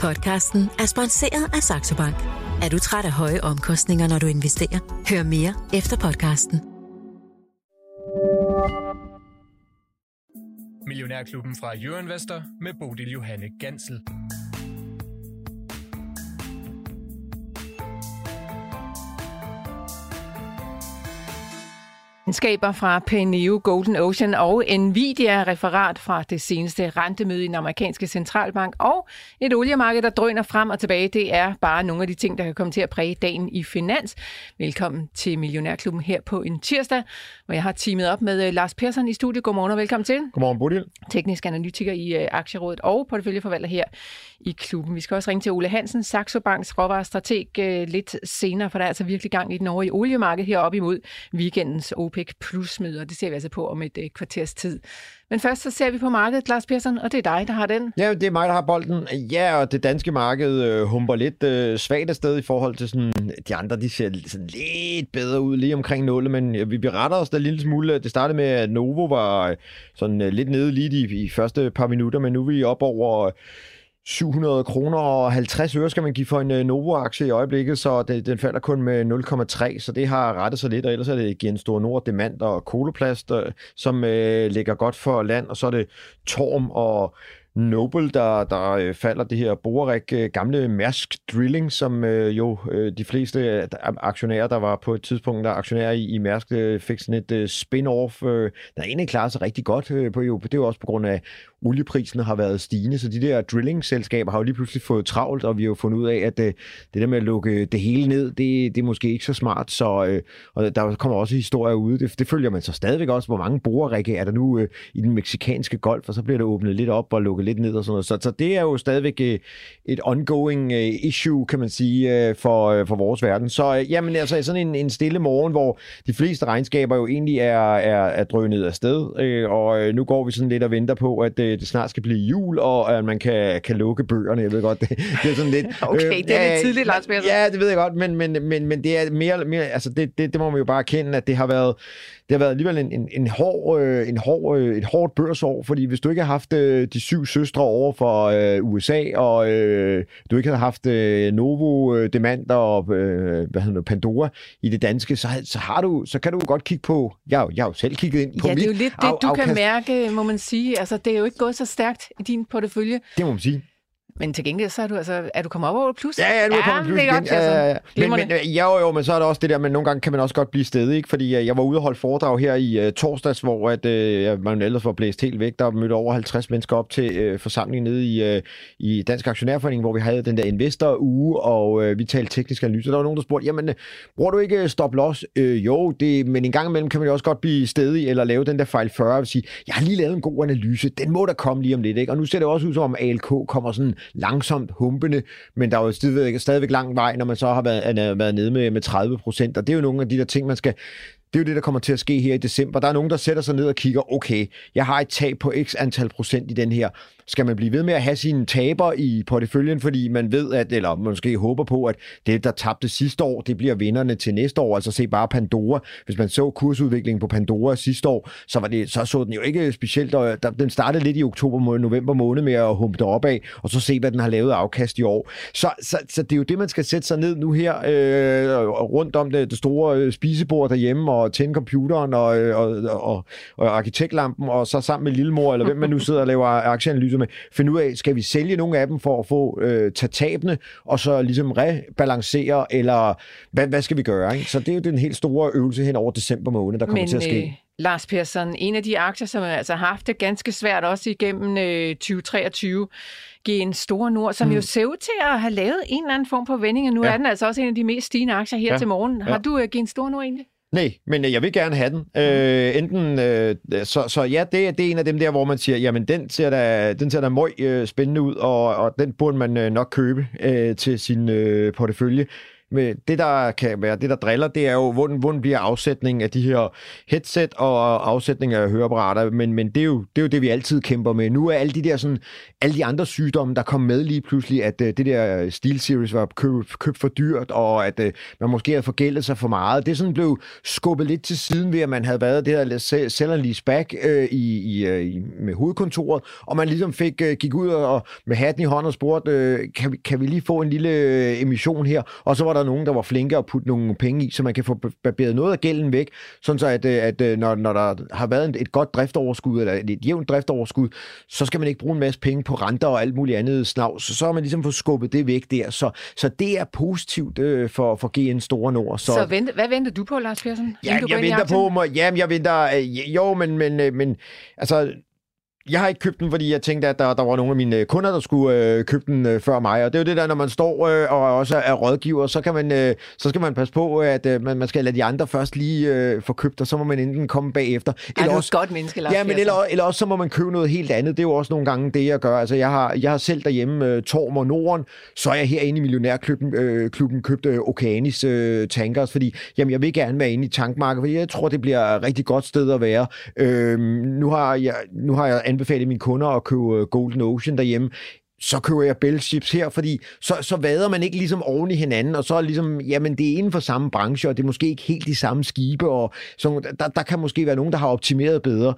Podcasten er sponsoreret af Saxo Bank. Er du træt af høje omkostninger, når du investerer? Hør mere efter podcasten. Millionærklubben fra Jørgen Vester med Bodil Johanne Gansel. Skaber fra Peneo Golden Ocean og Nvidia referat fra det seneste rentemøde i den amerikanske centralbank og et oliemarked, der drøner frem og tilbage. Det er bare nogle af de ting, der kan komme til at præge dagen i finans. Velkommen til Millionærklubben her på en tirsdag, hvor jeg har teamet op med øh, Lars Persson i studiet. Godmorgen og velkommen til. Godmorgen, Bodil. Teknisk analytiker i øh, Aktierådet og porteføljeforvalter her i klubben. Vi skal også ringe til Ole Hansen, Saxo Banks råvarestrateg øh, lidt senere, for der er altså virkelig gang i den over i oliemarkedet heroppe imod weekendens OPEC plus møder. Det ser vi altså på om et kvarters tid. Men først så ser vi på markedet, Lars Persson, og det er dig, der har den. Ja, det er mig, der har bolden. Ja, og det danske marked øh, humper lidt øh, svagt afsted i forhold til sådan, de andre, de ser sådan lidt bedre ud lige omkring nullet, men øh, vi beretter os da en lille smule. Det startede med, at Novo var øh, sådan øh, lidt nede lige i, i første par minutter, men nu er vi op over 700 kroner og 50 øre skal man give for en øh, Novo-aktie i øjeblikket, så det, den falder kun med 0,3, så det har rettet sig lidt, og ellers er det igen Store Nord, Demand og Koloplast, øh, som øh, ligger godt for land, og så er det Torm og Noble, der, der øh, falder det her Borerik øh, gamle Mærsk Drilling, som øh, jo øh, de fleste øh, aktionærer, der var på et tidspunkt der aktionærer i, i Mærsk, øh, fik sådan et øh, spin-off, øh, der egentlig klarer sig rigtig godt øh, på jo. Det er jo også på grund af olieprisen har været stigende, så de der drilling-selskaber har jo lige pludselig fået travlt, og vi har jo fundet ud af, at det, det der med at lukke det hele ned, det, det er måske ikke så smart, så øh, og der kommer også historier ude, det, det følger man så stadigvæk også, hvor mange borerikke er der nu øh, i den meksikanske golf, og så bliver det åbnet lidt op og lukket lidt ned og sådan noget, så, så det er jo stadigvæk øh, et ongoing øh, issue, kan man sige, øh, for, for vores verden. Så jamen altså sådan en, en stille morgen, hvor de fleste regnskaber jo egentlig er, er, er drønet afsted, øh, og nu går vi sådan lidt og venter på, at øh, det snart skal blive jul, og at man kan, kan lukke bøgerne. Jeg ved godt, det, det er sådan lidt... okay, øh, det er lidt tidligt, Lars. Ja, det ved jeg godt, men, men, men, men det er mere... mere altså det, det, det må man jo bare erkende, at det har været det har været alligevel en, en, en, hård, øh, en hård, øh, et hårdt børsår, fordi hvis du ikke har haft øh, de syv søstre over for øh, USA, og øh, du ikke har haft øh, Novo, øh, Demand og øh, hvad hedder det, Pandora i det danske, så, så, har du, så kan du godt kigge på, jeg, jeg har jo selv kigget ind på Ja, mit det er jo lidt det, du afkast. kan mærke, må man sige. Altså, det er jo ikke gået så stærkt i din portefølje. Det må man sige. Men til gengæld, så er du altså, er du kommet op over plus? Ja, ja, nu er jeg kommet plus igen. Godt, altså. ja, ja. Men, men, ja, jo, jo, men så er der også det der, men nogle gange kan man også godt blive stedig, ikke? Fordi uh, jeg var ude og holde foredrag her i uh, torsdags, hvor at, uh, man ellers var blæst helt væk. Der mødte over 50 mennesker op til uh, forsamling nede i, uh, i Dansk Aktionærforening, hvor vi havde den der investor-uge, og uh, vi talte teknisk analyse. Der var nogen, der spurgte, jamen, bruger du ikke stop loss? Uh, jo, det, men en gang imellem kan man jo også godt blive stedig, eller lave den der fejl 40 og sige, jeg har lige lavet en god analyse, den må der komme lige om lidt, ikke? Og nu ser det også ud som om ALK kommer sådan langsomt humpende, men der er jo stadigvæk, stadigvæk lang vej, når man så har været, øh, været nede med, med 30 procent, og det er jo nogle af de der ting, man skal det er jo det, der kommer til at ske her i december. Der er nogen, der sætter sig ned og kigger, okay, jeg har et tab på x antal procent i den her. Skal man blive ved med at have sine taber i porteføljen, fordi man ved, at, eller måske håber på, at det, der tabte sidste år, det bliver vinderne til næste år. Altså se bare Pandora. Hvis man så kursudviklingen på Pandora sidste år, så, var det, så så den jo ikke specielt. Og der, den startede lidt i oktober måned, november måned med at humpe det af, og så se, hvad den har lavet afkast i år. Så, så, så det er jo det, man skal sætte sig ned nu her øh, rundt om det, det store øh, spisebord derhjemme, og tænde computeren øh, og, og, og, og arkitektlampen, og så sammen med lillemor, eller hvem man nu sidder og laver aktieanalyser med, finde ud af, skal vi sælge nogle af dem for at få øh, tage tabene, og så ligesom rebalancere, eller hvad, hvad skal vi gøre? Ikke? Så det er jo den helt store øvelse hen over december måned, der kommer Men, til at ske. Øh... Lars Persson, en af de aktier, som altså har haft det ganske svært også igennem øh, 2023, Gen Store Nord, som mm. jo ser ud til at have lavet en eller anden form for vending, og nu ja. er den altså også en af de mest stigende aktier her ja. til morgen. Har ja. du uh, Gen Store Nord egentlig? Nej, men øh, jeg vil gerne have den. Øh, enten, øh, så, så ja, det, det er en af dem der, hvor man siger, jamen den ser da, den ser da møg øh, spændende ud, og, og den burde man øh, nok købe øh, til sin øh, portefølje med det, der kan være det, der driller, det er jo, hvordan, hvordan bliver afsætningen af de her headset og afsætning af høreapparater, men, men det, er jo, det er jo det, vi altid kæmper med. Nu er alle de der sådan, alle de andre sygdomme, der kom med lige pludselig, at uh, det der Steel Series var købt køb for dyrt, og at uh, man måske havde forgældet sig for meget. Det sådan blev skubbet lidt til siden ved, at man havde været det her sell and lease back uh, i, i, uh, med hovedkontoret, og man ligesom fik, uh, gik ud og med hatten i hånden og spurgte, uh, kan, vi, kan vi lige få en lille emission her? Og så var der nogen, der var flinke at putte nogle penge i, så man kan få barberet noget af gælden væk, sådan så at, at når, når der har været et godt driftoverskud, eller et jævnt driftoverskud, så skal man ikke bruge en masse penge på renter og alt muligt andet snavs. Så, så har man ligesom fået skubbet det væk der. Så, så det er positivt øh, for, for GN Store Nord. Så, så vent, hvad venter du på, Lars Persson? Ja, jeg venter på mig. Jamen, jeg venter... Øh, jo, men, men, øh, men altså, jeg har ikke købt den, fordi jeg tænkte, at der, der var nogle af mine kunder, der skulle øh, købe den øh, før mig. Og det er jo det der, når man står øh, og også er rådgiver, så, kan man, øh, så skal man passe på, at øh, man, man skal lade de andre først lige øh, få købt, og så må man enten komme bagefter. Eller er også, godt menneske, Lars Ja, men eller, eller også så må man købe noget helt andet. Det er jo også nogle gange det, jeg gør. Altså, jeg har, jeg har selv derhjemme øh, Torm og Norden, så er jeg herinde i Millionærklubben øh, klubben købt øh, Okeanis øh, tankers, fordi jamen, jeg vil gerne være inde i tankmarkedet, fordi jeg tror, det bliver et rigtig godt sted at være. Øh, nu, har jeg, nu har jeg anbefale mine kunder at købe øh, Golden Ocean derhjemme så køber jeg Bell Chips her, fordi så, så vader man ikke ligesom oven i hinanden, og så er ligesom, jamen det er inden for samme branche, og det er måske ikke helt de samme skibe, og så, der, der kan måske være nogen, der har optimeret bedre.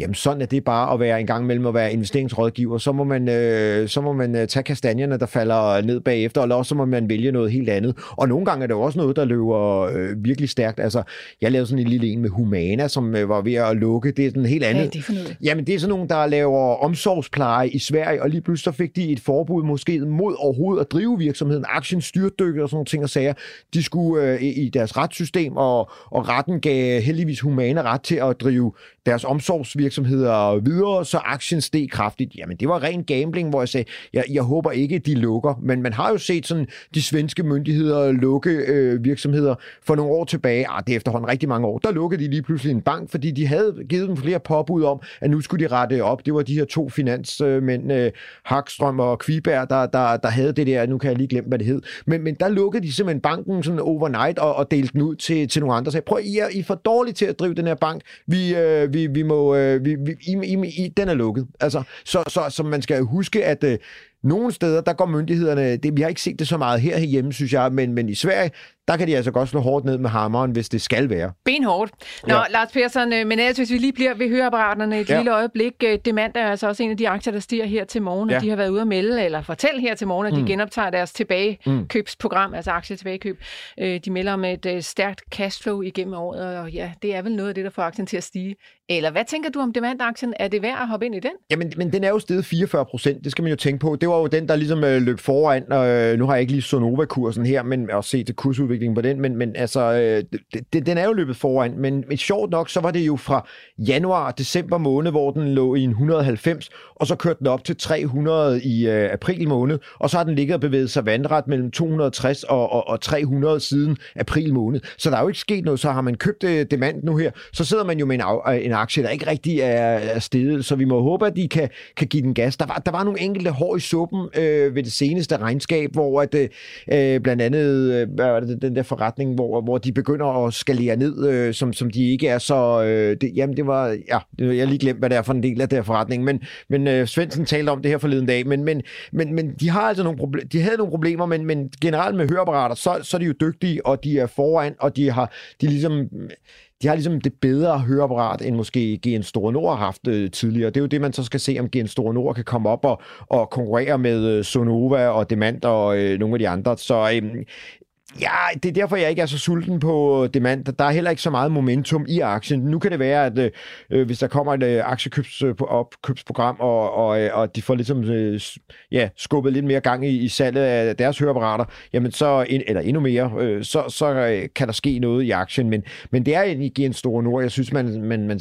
Jamen sådan er det bare at være en gang mellem at være investeringsrådgiver. Så må man, øh, så må man øh, tage kastanjerne, der falder ned bagefter, eller også så må man vælge noget helt andet. Og nogle gange er det også noget, der løber øh, virkelig stærkt. Altså, jeg lavede sådan en lille en med Humana, som øh, var ved at lukke. Det er sådan helt andet. Ja, det er for noget? Jamen, det er sådan nogle, der laver omsorgspleje i Sverige, og lige pludselig så fik de et forbud måske mod overhovedet at drive virksomheden. Aktien styrtdykke og sådan nogle ting og sager. De skulle øh, i deres retssystem, og, og retten gav heldigvis Humana ret til at drive deres omsorgsvirksomheder videre, så aktien steg kraftigt. Jamen, det var ren gambling, hvor jeg sagde, jeg, jeg håber ikke, de lukker. Men man har jo set sådan de svenske myndigheder lukke øh, virksomheder for nogle år tilbage. Ah, det er efterhånden rigtig mange år. Der lukkede de lige pludselig en bank, fordi de havde givet dem flere påbud om, at nu skulle de rette op. Det var de her to finansmænd, øh, Hakstrøm og Kviberg, der, der, der havde det der. Nu kan jeg lige glemme, hvad det hed. Men, men der lukkede de simpelthen banken sådan overnight og, og delte den ud til, til nogle andre. Så jeg prøv, I er, I er for dårlige til at drive den her bank. Vi, øh, vi, vi må, øh, vi, vi, i, i, i, den er lukket. Altså, så, så, så man skal huske, at øh, nogle steder, der går myndighederne, det, vi har ikke set det så meget her hjemme, synes jeg, men, men i Sverige, der kan de altså godt slå hårdt ned med hammeren, hvis det skal være. Benhårdt. Nå, ja. Lars Persson, øh, men altså, hvis vi lige bliver ved høreapparaterne et ja. lille øjeblik. Øh, Demand er altså også en af de aktier, der stiger her til morgen, og ja. de har været ude at melde, eller fortælle her til morgen, at de mm. genoptager deres tilbagekøbsprogram, mm. altså aktietilbagekøb. De melder om et stærkt cashflow igennem året, og ja, det er vel noget af det, der får aktien til at stige. Eller hvad tænker du om Demand-aktien? Er det værd at hoppe ind i den? Jamen, men den er jo steget 44 procent, det skal man jo tænke på. Det var jo den, der ligesom øh, løb foran, og øh, nu har jeg ikke lige Sonova-kursen her, men at se til kursudviklingen på den, men, men altså, øh, det, den er jo løbet foran, men, men sjovt nok, så var det jo fra januar og december måned, hvor den lå i en 190, og så kørte den op til 300 i øh, april måned, og så har den ligget og bevæget sig vandret mellem 260 og, og, og 300 siden april måned. Så der er jo ikke sket noget, så har man købt øh, demand nu her, så sidder man jo med en, af, øh, en aktie, der ikke rigtig er, er steget, så vi må håbe, at de kan, kan give den gas. Der var, der var nogle enkelte hår i suppen øh, ved det seneste regnskab, hvor at, øh, øh blandt andet øh, hvad var det, den der forretning, hvor, hvor de begynder at skalere ned, øh, som, som de ikke er så... Øh, det, jamen, det var... Ja, jeg har lige glemt, hvad det er for en del af der forretning, men, men øh, Svendsen talte om det her forleden dag, men, men, men, men de har altså nogle problemer, de havde nogle problemer, men, men generelt med høreapparater, så, så er de jo dygtige, og de er foran, og de har de ligesom de har ligesom det bedre høreapparat, end måske GN Store Nord har haft øh, tidligere. Det er jo det, man så skal se, om GN Store Nord kan komme op og, og konkurrere med øh, Sonova og Demant og øh, nogle af de andre. Så øh, Ja, det er derfor, jeg ikke er så sulten på øh, demand. Der er heller ikke så meget momentum i aktien. Nu kan det være, at øh, øh hvis der kommer et øh, aktiekøbsprogram, øh, og, og, øh, og de får ligesom øh, ja, skubbet lidt mere gang i, i salget af deres høreapparater, jamen så, eller endnu mere, øh, så, så øh, kan der ske noget i aktien. Men, men det er egentlig en stor nord. Jeg synes, man, man, man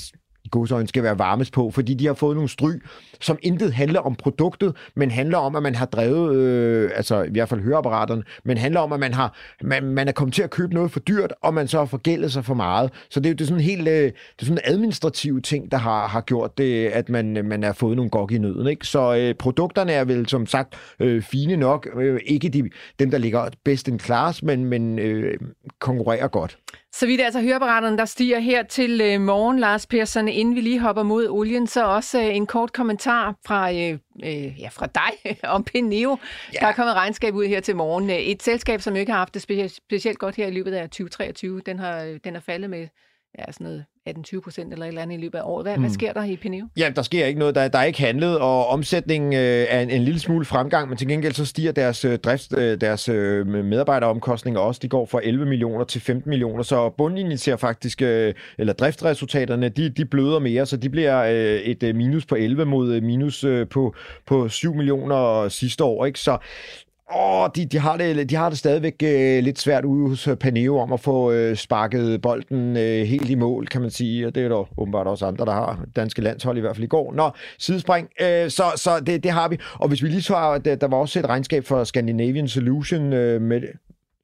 godsøjne skal være varmes på, fordi de har fået nogle stry, som intet handler om produktet, men handler om, at man har drevet, øh, altså i hvert fald høreapparaterne, men handler om, at man, har, man, man er kommet til at købe noget for dyrt, og man så har forgældet sig for meget. Så det, det er sådan helt øh, det er sådan administrative ting, der har, har gjort det, at man, man har fået nogle gok i nøden. Ikke? Så øh, produkterne er vel som sagt øh, fine nok. Øh, ikke de, dem, der ligger bedst in class, men, men øh, konkurrerer godt. Så vidt altså høreapparaterne, der stiger her til øh, morgen, Lars Persson, inden vi lige hopper mod olien, så også øh, en kort kommentar fra, øh, øh, ja, fra dig om Pineo. Ja. Der er kommet regnskab ud her til morgen. Et selskab, som ikke har haft det specielt, specielt godt her i løbet af 2023, den har, den er faldet med ja, sådan noget 18-20 procent eller et eller andet i løbet af året. Hvad, mm. hvad sker der i Pineo? Ja, der sker ikke noget. Der, der er ikke handlet, og omsætningen øh, er en, en lille smule fremgang, men til gengæld så stiger deres, øh, drift, øh, deres øh, medarbejderomkostninger også. De går fra 11 millioner til 15 millioner, så bundlinjen ser faktisk, øh, eller driftresultaterne, de, de bløder mere, så de bliver øh, et øh, minus på 11 mod øh, minus øh, på, på 7 millioner sidste år. Ikke? Så Åh, de, de, har det, de har det stadigvæk øh, lidt svært ude hos øh, Paneo om at få øh, sparket bolden øh, helt i mål, kan man sige. Og det er der åbenbart også andre, der har. Danske landshold i hvert fald i går. Nå, sidespring. Øh, så så det, det har vi. Og hvis vi lige tager, der, der var også et regnskab for Scandinavian Solution øh, med,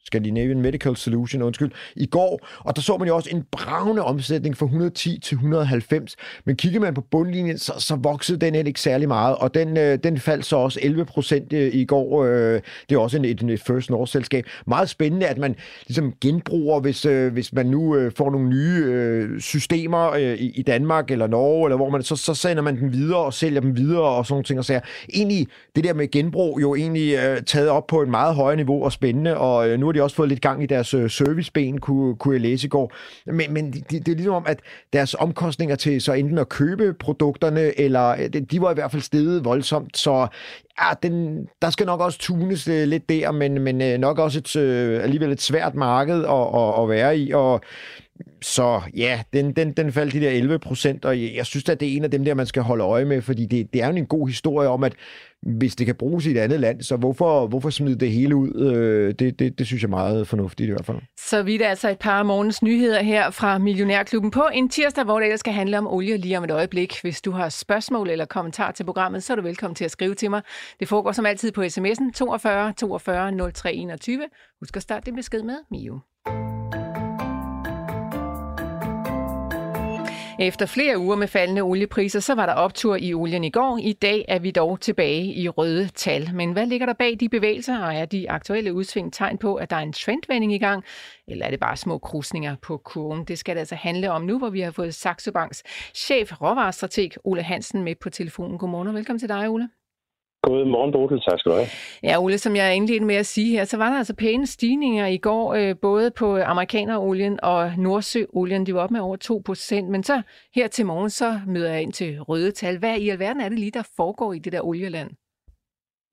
Scandinavian Medical Solution, undskyld, i går, og der så man jo også en bravende omsætning fra 110 til 190, men kigger man på bundlinjen, så, så voksede den ikke særlig meget, og den, øh, den faldt så også 11 procent øh, i går. Øh, det er også en, et, et First North-selskab. Meget spændende, at man ligesom genbruger, hvis, øh, hvis man nu øh, får nogle nye øh, systemer øh, i, i Danmark eller Norge, eller hvor man, så, så sender man den videre og sælger dem videre og sådan nogle ting og sager. Egentlig, det der med genbrug jo egentlig øh, taget op på et meget højere niveau og spændende, og øh, nu er de også fået lidt gang i deres øh, serviceben, kunne, kunne jeg læse i går. Men, men det, det er ligesom om, at deres omkostninger til så enten at købe produkterne, eller øh, de var i hvert fald steget voldsomt, så ja, den, der skal nok også tunes øh, lidt der, men, men nok også et, alligevel et svært marked at, at, at være i, og så ja, den, den, den faldt de der 11 procent, og jeg, jeg synes at det er en af dem der, man skal holde øje med, fordi det, det er jo en god historie om, at hvis det kan bruges i et andet land, så hvorfor, hvorfor smide det hele ud? Øh, det, det, det synes jeg er meget fornuftigt i hvert fald. Så vidt altså et par morgens nyheder her fra Millionærklubben på en tirsdag, hvor det skal handle om olie lige om et øjeblik. Hvis du har spørgsmål eller kommentar til programmet, så er du velkommen til at skrive til mig. Det foregår som altid på sms'en 42 42 03 21. Husk at starte din besked med Mio. Efter flere uger med faldende oliepriser, så var der optur i olien i går. I dag er vi dog tilbage i røde tal. Men hvad ligger der bag de bevægelser, og er de aktuelle udsving tegn på, at der er en trendvending i gang? Eller er det bare små krusninger på kurven? Det skal det altså handle om nu, hvor vi har fået Saxo Banks chef råvarestrateg Ole Hansen med på telefonen. Godmorgen og velkommen til dig, Ole. God morgen, Bodil. Tak skal du have. Ja, Ole, som jeg indledte med at sige her, så var der altså pæne stigninger i går, øh, både på amerikanerolien og nordsøolien. De var op med over 2 procent, men så her til morgen, så møder jeg ind til røde tal. Hvad i alverden er det lige, der foregår i det der olieland?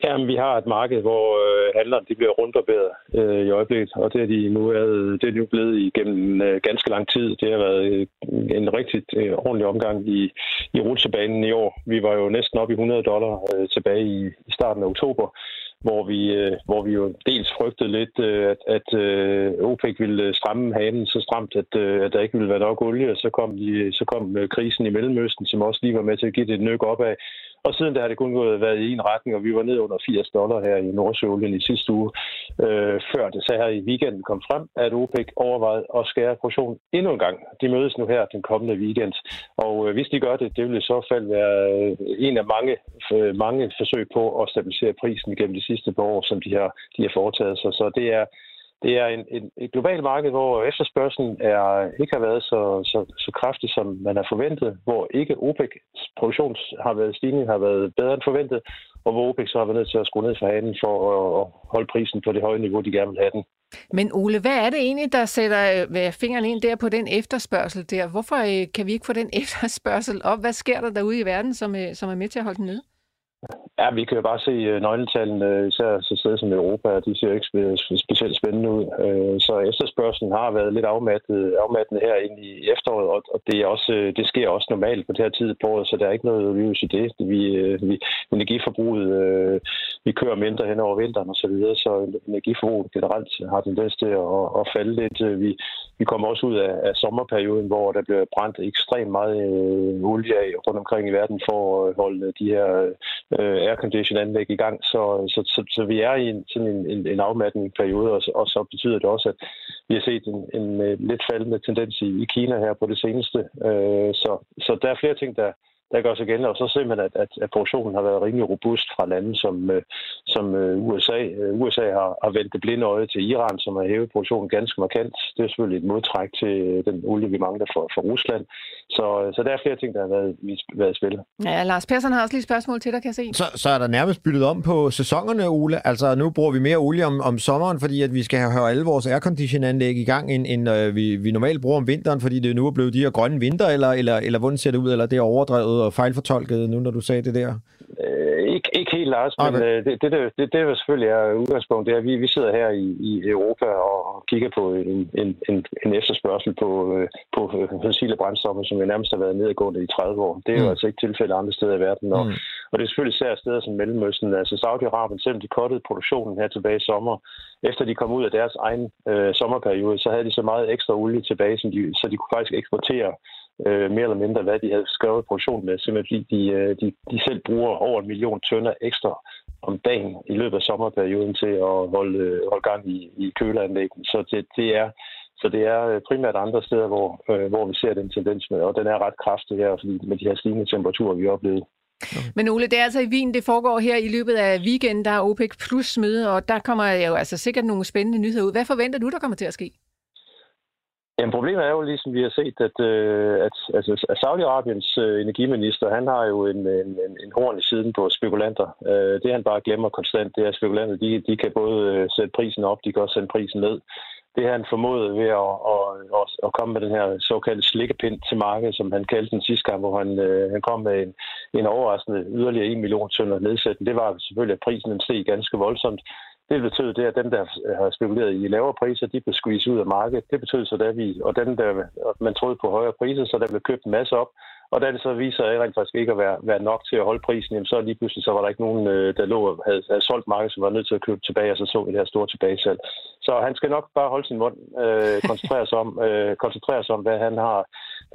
Jamen, vi har et marked, hvor øh, handlerne de bliver rundbarberet øh, i øjeblikket, og det er de nu, er, det er de nu blevet igennem øh, ganske lang tid. Det har været øh, en rigtig øh, ordentlig omgang i, i rutsjebanen i år. Vi var jo næsten op i 100 dollar øh, tilbage i, i starten af oktober, hvor vi, øh, hvor vi jo dels frygtede lidt, øh, at, at øh, OPEC ville øh, stramme hanen så stramt, at, øh, at der ikke ville være nok olie, og så kom, de, så kom øh, krisen i Mellemøsten, som også lige var med til at give det et nyk opad. Og siden der har det kun gået været i en retning, og vi var ned under 80 dollar her i Nordsjøolien i sidste uge, øh, før det så her i weekenden kom frem, at OPEC overvejede at skære produktionen endnu en gang. De mødes nu her den kommende weekend, og øh, hvis de gør det, det vil i så fald være øh, en af mange, øh, mange forsøg på at stabilisere prisen gennem de sidste par år, som de har, de har foretaget sig. Så det er, det er en, en, et globalt marked, hvor efterspørgselen er, ikke har været så, så, så kraftig, som man har forventet, hvor ikke OPEC's produktion har været stigning, har været bedre end forventet, og hvor OPEC så har været nødt til at skrue ned for hanen for at, holde prisen på det høje niveau, de gerne vil have den. Men Ole, hvad er det egentlig, der sætter øh, fingeren ind der på den efterspørgsel der? Hvorfor øh, kan vi ikke få den efterspørgsel op? Hvad sker der derude i verden, som, øh, som er med til at holde den nede? Ja, vi kan jo bare se øh, nøgletallene, øh, især så steder som Europa, de ser ikke specielt spændende ud. Øh, så efterspørgselen har været lidt afmattet, afmattet her ind i efteråret, og det, er også, det sker også normalt på det her tid på året, så der er ikke noget lys i det. Vi, vi, energiforbruget vi kører mindre hen over vinteren osv., så, videre, så energiforbruget generelt har tendens til at, at falde lidt. Vi, vi kommer også ud af, af sommerperioden, hvor der bliver brændt ekstremt meget øh, olie af rundt omkring i verden for at øh, holde de her øh, aircondition-anlæg i gang. Så, så, så, så vi er i en, sådan en, en, en afmattende periode, og, og så betyder det også, at vi har set en, en, en lidt faldende tendens i, i Kina her på det seneste. Øh, så, så der er flere ting, der, der gør sig gældende. Og så simpelthen, at, at, at produktionen har været rimelig robust fra lande som, øh, som øh, USA. Øh, USA har, har vendt det blinde øje til Iran, som har hævet produktionen ganske markant. Det er selvfølgelig et modtræk til den olie, vi mangler for, for Rusland. Så, så der er flere ting, der har været, været i spil. Ja, Lars Persson har også lige et spørgsmål til dig, kan jeg se. Så, så er der nærmest byttet om på sæsonerne, Ole. Altså nu bruger vi mere olie om, om sommeren, fordi at vi skal have alle vores aircondition-anlæg i gang, end, end øh, vi, vi normalt bruger om vinteren, fordi det nu er blevet de her grønne vinter, eller, eller, eller hvordan ser det ud, eller det er overdrevet og fejlfortolket nu, når du sagde det der? Øh, ikke, ikke helt, Lars, okay. men øh, det, det, det, det, det selvfølgelig er udgangspunkt, det er, at vi, vi sidder her i, i Europa og, kigger på en, en, en, en efterspørgsel på, øh, på fossile brændstoffer, som vi nærmest har været nedadgående i 30 år. Det er mm. jo altså ikke tilfældet andre steder i verden. Og, mm. og det er selvfølgelig særligt steder som Mellemøsten. Altså Saudi-Arabien, selvom de kottede produktionen her tilbage i sommer, efter de kom ud af deres egen øh, sommerperiode, så havde de så meget ekstra olie tilbage, som de, så de kunne faktisk eksportere øh, mere eller mindre, hvad de havde skrevet produktion med, simpelthen fordi de, øh, de, de selv bruger over en million tønder ekstra om dagen i løbet af sommerperioden til at holde, øh, holde gang i, i køleanlæggen. Så det, det er så det er øh, primært andre steder, hvor, øh, hvor vi ser den tendens med, og den er ret kraftig her, fordi med de her stigende temperaturer, vi har oplevet. Men Ole, det er altså i Wien, det foregår her i løbet af weekenden, der er OPEC plus møde, og der kommer jo altså sikkert nogle spændende nyheder ud. Hvad forventer du, der kommer til at ske? Jamen, problemet er jo, ligesom vi har set, at, at, at, altså, at Saudi-Arabiens øh, energiminister, han har jo en, en, en horn i siden på spekulanter. Øh, det han bare glemmer konstant, det er, at spekulanter, de, de kan både sætte prisen op, de kan også sætte prisen ned. Det han formodede ved at, at, at, at komme med den her såkaldte slikkepind til markedet, som han kaldte den sidste gang, hvor han, han kom med en, en overraskende yderligere 1 million tønder nedsætning, det var selvfølgelig, at prisen den steg ganske voldsomt. Det betød det, at dem, der øh, har spekuleret i lavere priser, de blev squeezed ud af markedet. Det betød så, at vi, og dem, der man troede på højere priser, så der blev købt en masse op. Og da det så viser sig rent faktisk ikke at være, være nok til at holde prisen, jamen så lige pludselig så var der ikke nogen, øh, der lå havde, havde solgt markedet, som var nødt til at købe tilbage, og så så vi det her store tilbagesalg. Så han skal nok bare holde sin mund, øh, koncentrere, sig om, øh, koncentrere sig om, hvad han har,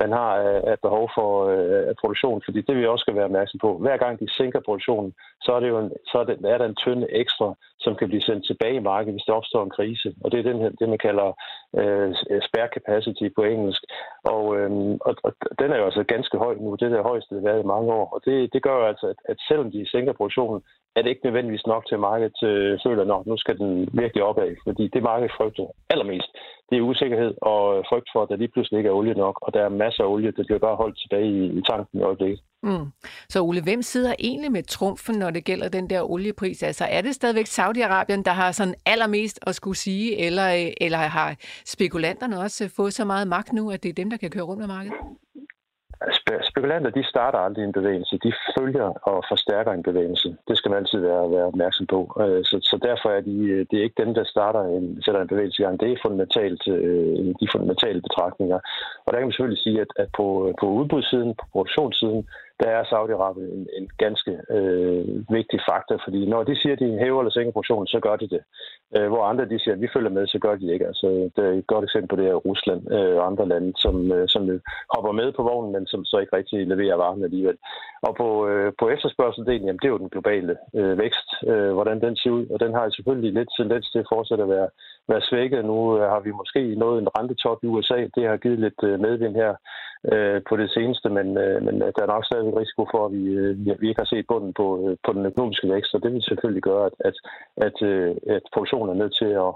han har øh, af behov for øh, produktion, fordi det vi også skal være opmærksom på. Hver gang de sænker produktionen, så er, det jo en, så er, det, er der en tynde ekstra, som kan blive sendt tilbage i markedet, hvis der opstår en krise. Og det er den her, det, man kalder øh, spare capacity på engelsk. Og, øh, og, og den er jo altså ganske høj nu. Det er det højeste, det har været i mange år. Og det, det gør altså, at, at selvom de sænker produktionen, er det ikke nødvendigvis nok til, at markedet øh, føler, at nu skal den virkelig opad. Fordi det markedet frygter allermest, det er usikkerhed og frygt for, at der lige pludselig ikke er olie nok. Og der er masser af olie, der bliver bare holdt tilbage i, i tanken i øjeblikket. Mm. Så Ole, hvem sidder egentlig med trumfen, når det gælder den der oliepris? Altså er det stadigvæk Saudi-Arabien, der har sådan allermest at skulle sige, eller, øh, eller har spekulanterne også øh, fået så meget magt nu, at det er dem, der kan køre rundt med markedet? Spekulanter, de starter aldrig en bevægelse. De følger og forstærker en bevægelse. Det skal man altid være, være opmærksom på. Øh, så, så derfor er de, øh, det er ikke dem, der starter en, sætter en bevægelse i gang. Det er fundamentalt, øh, de fundamentale betragtninger. Og der kan man selvfølgelig sige, at, at på, på udbudssiden, på produktionssiden, der er Saudi-Arabien en, en ganske øh, vigtig faktor, fordi når de siger, at de hæver eller sænker produktionen, så gør de det. Øh, hvor andre de siger, at vi følger med, så gør de ikke. Altså, det er et godt eksempel på det her Rusland øh, og andre lande, som, øh, som hopper med på vognen, men som så ikke rigtig leverer varen alligevel. Og på, øh, på efterspørgseldelen, jamen det er jo den globale øh, vækst, øh, hvordan den ser ud, og den har selvfølgelig lidt tendens til at fortsætte at være, være svækket. Nu øh, har vi måske nået en rentetop i USA, det har givet lidt øh, medvind her øh, på det seneste, men, øh, men øh, der er nok stadig risiko for, at vi, øh, vi ikke har set bunden på, øh, på den økonomiske vækst, og det vil selvfølgelig gøre, at, at, at, øh, at produktionen er nødt til at,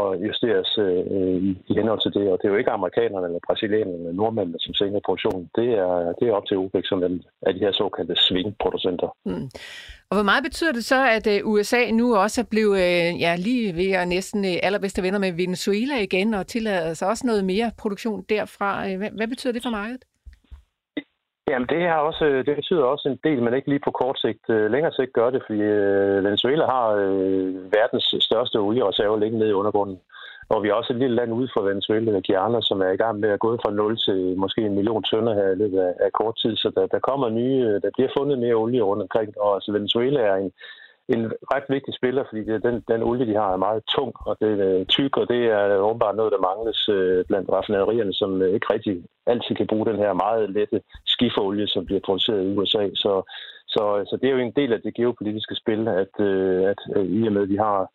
at justeres øh, i, i henhold til det, og det er jo ikke amerikanerne eller brasilianerne eller nordmændene, som sænker produktionen. Det er, det er op til OPEC, som er de her såkaldte svingproducenter. Mm. Og hvor meget betyder det så, at øh, USA nu også er blevet øh, ja, lige ved at næsten øh, allerbedste venner med Venezuela igen, og tillader sig også noget mere produktion derfra? Hvad, hvad betyder det for markedet? Jamen det, har også, det betyder også en del, men ikke lige på kort sigt. Længere sigt gør det, fordi Venezuela har verdens største oliereserve liggende nede i undergrunden. Og vi er også et lille land ude for Venezuela, Guyana, som er i gang med at gå fra 0 til måske en million tønder her i løbet af, af kort tid. Så der, der kommer nye, der bliver fundet mere olie rundt omkring. Og altså Venezuela er en, en ret vigtig spiller, fordi det, den, den olie, de har, er meget tung, og det er øh, tyk, og det er åbenbart noget, der mangles øh, blandt raffinaderierne, som øh, ikke rigtig altid kan bruge den her meget lette skiferolie, som bliver produceret i USA. Så, så, så det er jo en del af det geopolitiske spil, at, øh, at øh, i og med, at vi har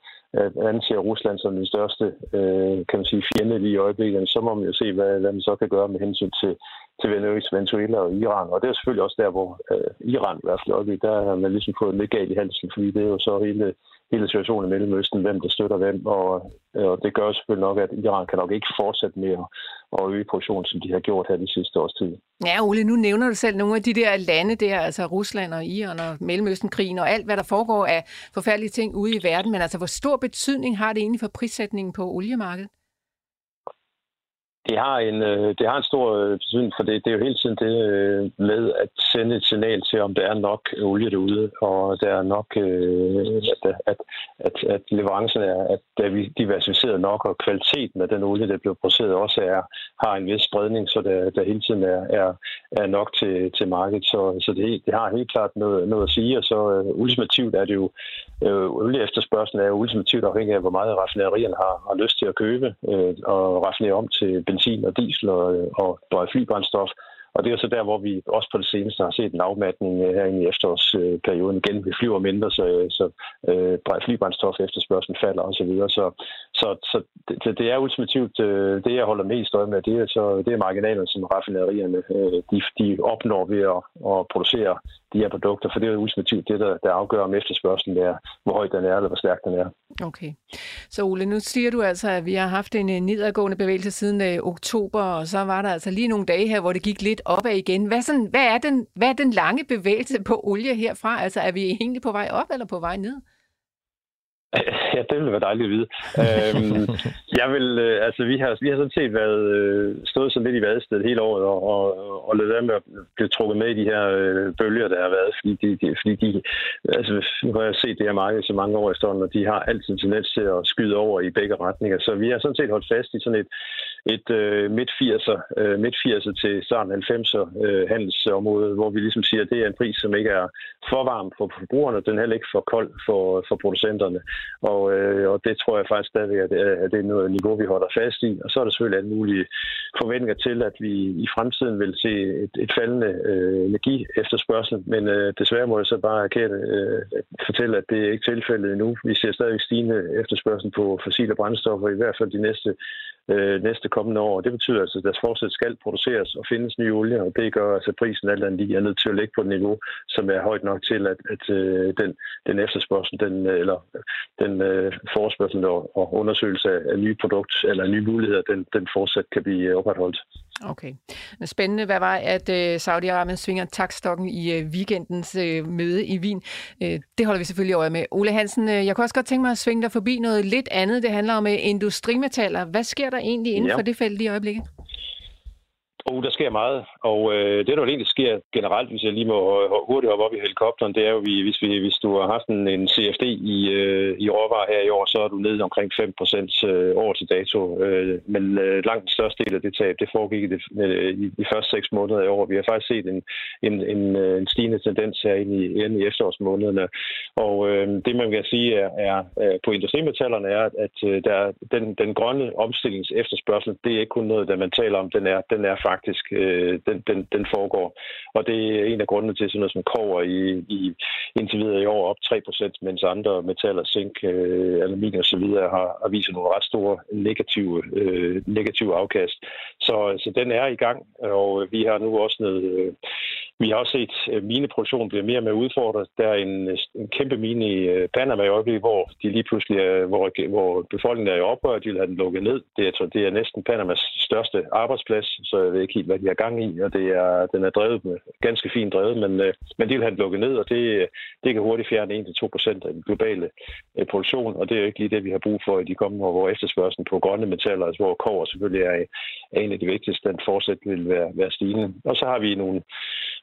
anser Rusland som den største øh, kan man sige, fjende lige i øjeblikket, så må man jo se, hvad, hvad man så kan gøre med hensyn til, til Venezuela og Iran. Og det er selvfølgelig også der, hvor øh, Iran i hvert fald der har man ligesom fået lidt galt i halsen, fordi det er jo så hele, hele situationen i Mellemøsten, hvem der støtter hvem, og, og det gør selvfølgelig nok, at Iran kan nok ikke fortsætte med at, at øge produktionen, som de har gjort her de sidste års tid. Ja, Ole, nu nævner du selv nogle af de der lande der, altså Rusland og Iran og Mellemøstenkrigen og alt, hvad der foregår af forfærdelige ting ude i verden, men altså hvor stor betydning har det egentlig for prissætningen på oliemarkedet? Det har en, øh, det har en stor øh, betydning, for det, det er jo hele tiden det øh, med at sende et signal til, om der er nok olie derude, og der er nok, øh, at, at, at, at leverancerne er, at der er diversificeret nok, og kvaliteten af den olie, der bliver produceret, også er, har en vis spredning, så der, der hele tiden er, er, er nok til, til markedet. Så, så det, det har helt klart noget, noget at sige, og så øh, ultimativt er det jo, øh, olie efterspørgselen er jo ultimativt afhængig af, hvor meget raffinaderierne har, har lyst til at købe, og raffinere om til benzin og diesel og, øh, og flybrændstof. Og det er så der, hvor vi også på det seneste har set en afmatning øh, her i efterårsperioden. Øh, igen, vi flyver mindre, så, så øh, flybrændstof efterspørgselen falder osv. Så, så, så, så det, det er ultimativt øh, det, jeg holder mest øje med. Det er, så, det er marginalerne, som raffinaderierne øh, de, de opnår ved at, at producere de her produkter, for det er ultimativt det, der, der afgør, om efterspørgselen er, hvor høj den er, eller hvor stærk den er. Okay. Så Ole, nu siger du altså, at vi har haft en nedadgående bevægelse siden øh, oktober, og så var der altså lige nogle dage her, hvor det gik lidt opad igen. Hvad, sådan, hvad, er den, hvad er den lange bevægelse på olie herfra? Altså er vi egentlig på vej op eller på vej ned? Ja, det ville være dejligt at vide. øhm, jeg vil, øh, altså, vi har, vi har sådan set været øh, stået så lidt i vadestedet hele året og, og, og lidt være med at blive trukket med i de her øh, bølger, der har været, fordi de, de, fordi de altså, nu har jeg set det her marked så mange år i stedet, og de har altid en tendens til at skyde over i begge retninger. Så vi har sådan set holdt fast i sådan et, et øh, midt-80'er øh, midt 80'er til starten 90'er øh, handelsområde, hvor vi ligesom siger, at det er en pris, som ikke er for varm for forbrugerne, den er heller ikke for kold for, for producenterne. Og, øh, og det tror jeg faktisk stadigvæk, at, øh, at det er noget niveau, vi holder fast i. Og så er der selvfølgelig alle mulige forventninger til, at vi i fremtiden vil se et, et faldende øh, energi efterspørgsel. Men øh, desværre må jeg så bare erkende, øh, fortælle, at det er ikke tilfældet endnu. Vi ser stadig stigende efterspørgsel på fossile brændstoffer, i hvert fald de næste øh, næste kommende år. Det betyder altså, at der fortsat skal produceres og findes ny olie, og det gør altså, at prisen alt andet lige er nødt til at ligge på et niveau, som er højt nok til, at, at øh, den, den efterspørgsel, den, øh, eller den øh, forespørgsel og, og undersøgelse af nye produkter eller nye muligheder, den, den fortsat kan blive opretholdt. Okay. Spændende. Hvad var, at øh, Saudi-Arabien svinger takstokken i øh, weekendens øh, møde i Wien? Det holder vi selvfølgelig øje med. Ole Hansen, jeg kunne også godt tænke mig at svinge dig forbi noget lidt andet. Det handler om industrimetaller. Hvad sker der egentlig inden ja. for det felt i øjeblikket? Oh, der sker meget, og øh, det, der egentlig sker generelt, hvis jeg lige må uh, hurtigt hoppe op i helikopteren, det er jo, hvis, vi, hvis du har haft en, en CFD i, øh, i råvarer her i år, så er du nede omkring 5 procent øh, år til dato. Øh, men øh, langt den største del af det tab, det foregik i, det, øh, i de første seks måneder i år. Vi har faktisk set en, en, en, en stigende tendens her ind i, ind i efterårsmånederne. Og øh, det, man kan sige er, er, er på industrimetallerne, er, at øh, der, den, den grønne omstillings efterspørgsel, det er ikke kun noget, der man taler om, den er, den er faktisk øh, den, den, den foregår. Og det er en af grundene til, sådan noget som kover i, i indtil videre i år op 3%, mens andre metaller, zink, øh, aluminium osv. har, har vist nogle ret store negative, øh, negative afkast. Så, så den er i gang, og vi har nu også noget, øh, vi har også set, at mineproduktionen bliver mere og mere udfordret. Der er en, en kæmpe mine i øh, Panama i øjeblikket, hvor de lige pludselig er, hvor, hvor befolkningen er i oprør, de vil have den lukket ned. Det er, det er næsten Panamas største arbejdsplads, så jeg ved ikke helt, hvad de har gang i, og det er, den er drevet med, ganske fint drevet, men, øh, men de vil have den lukket ned, og det, det kan hurtigt fjerne 1-2 procent af den globale øh, produktion, og det er jo ikke lige det, vi har brug for i de kommende år, hvor efterspørgselen på grønne metaller, altså hvor kover selvfølgelig er, er en af de vigtigste, den fortsat vil være, være stigende. Og så har vi nogle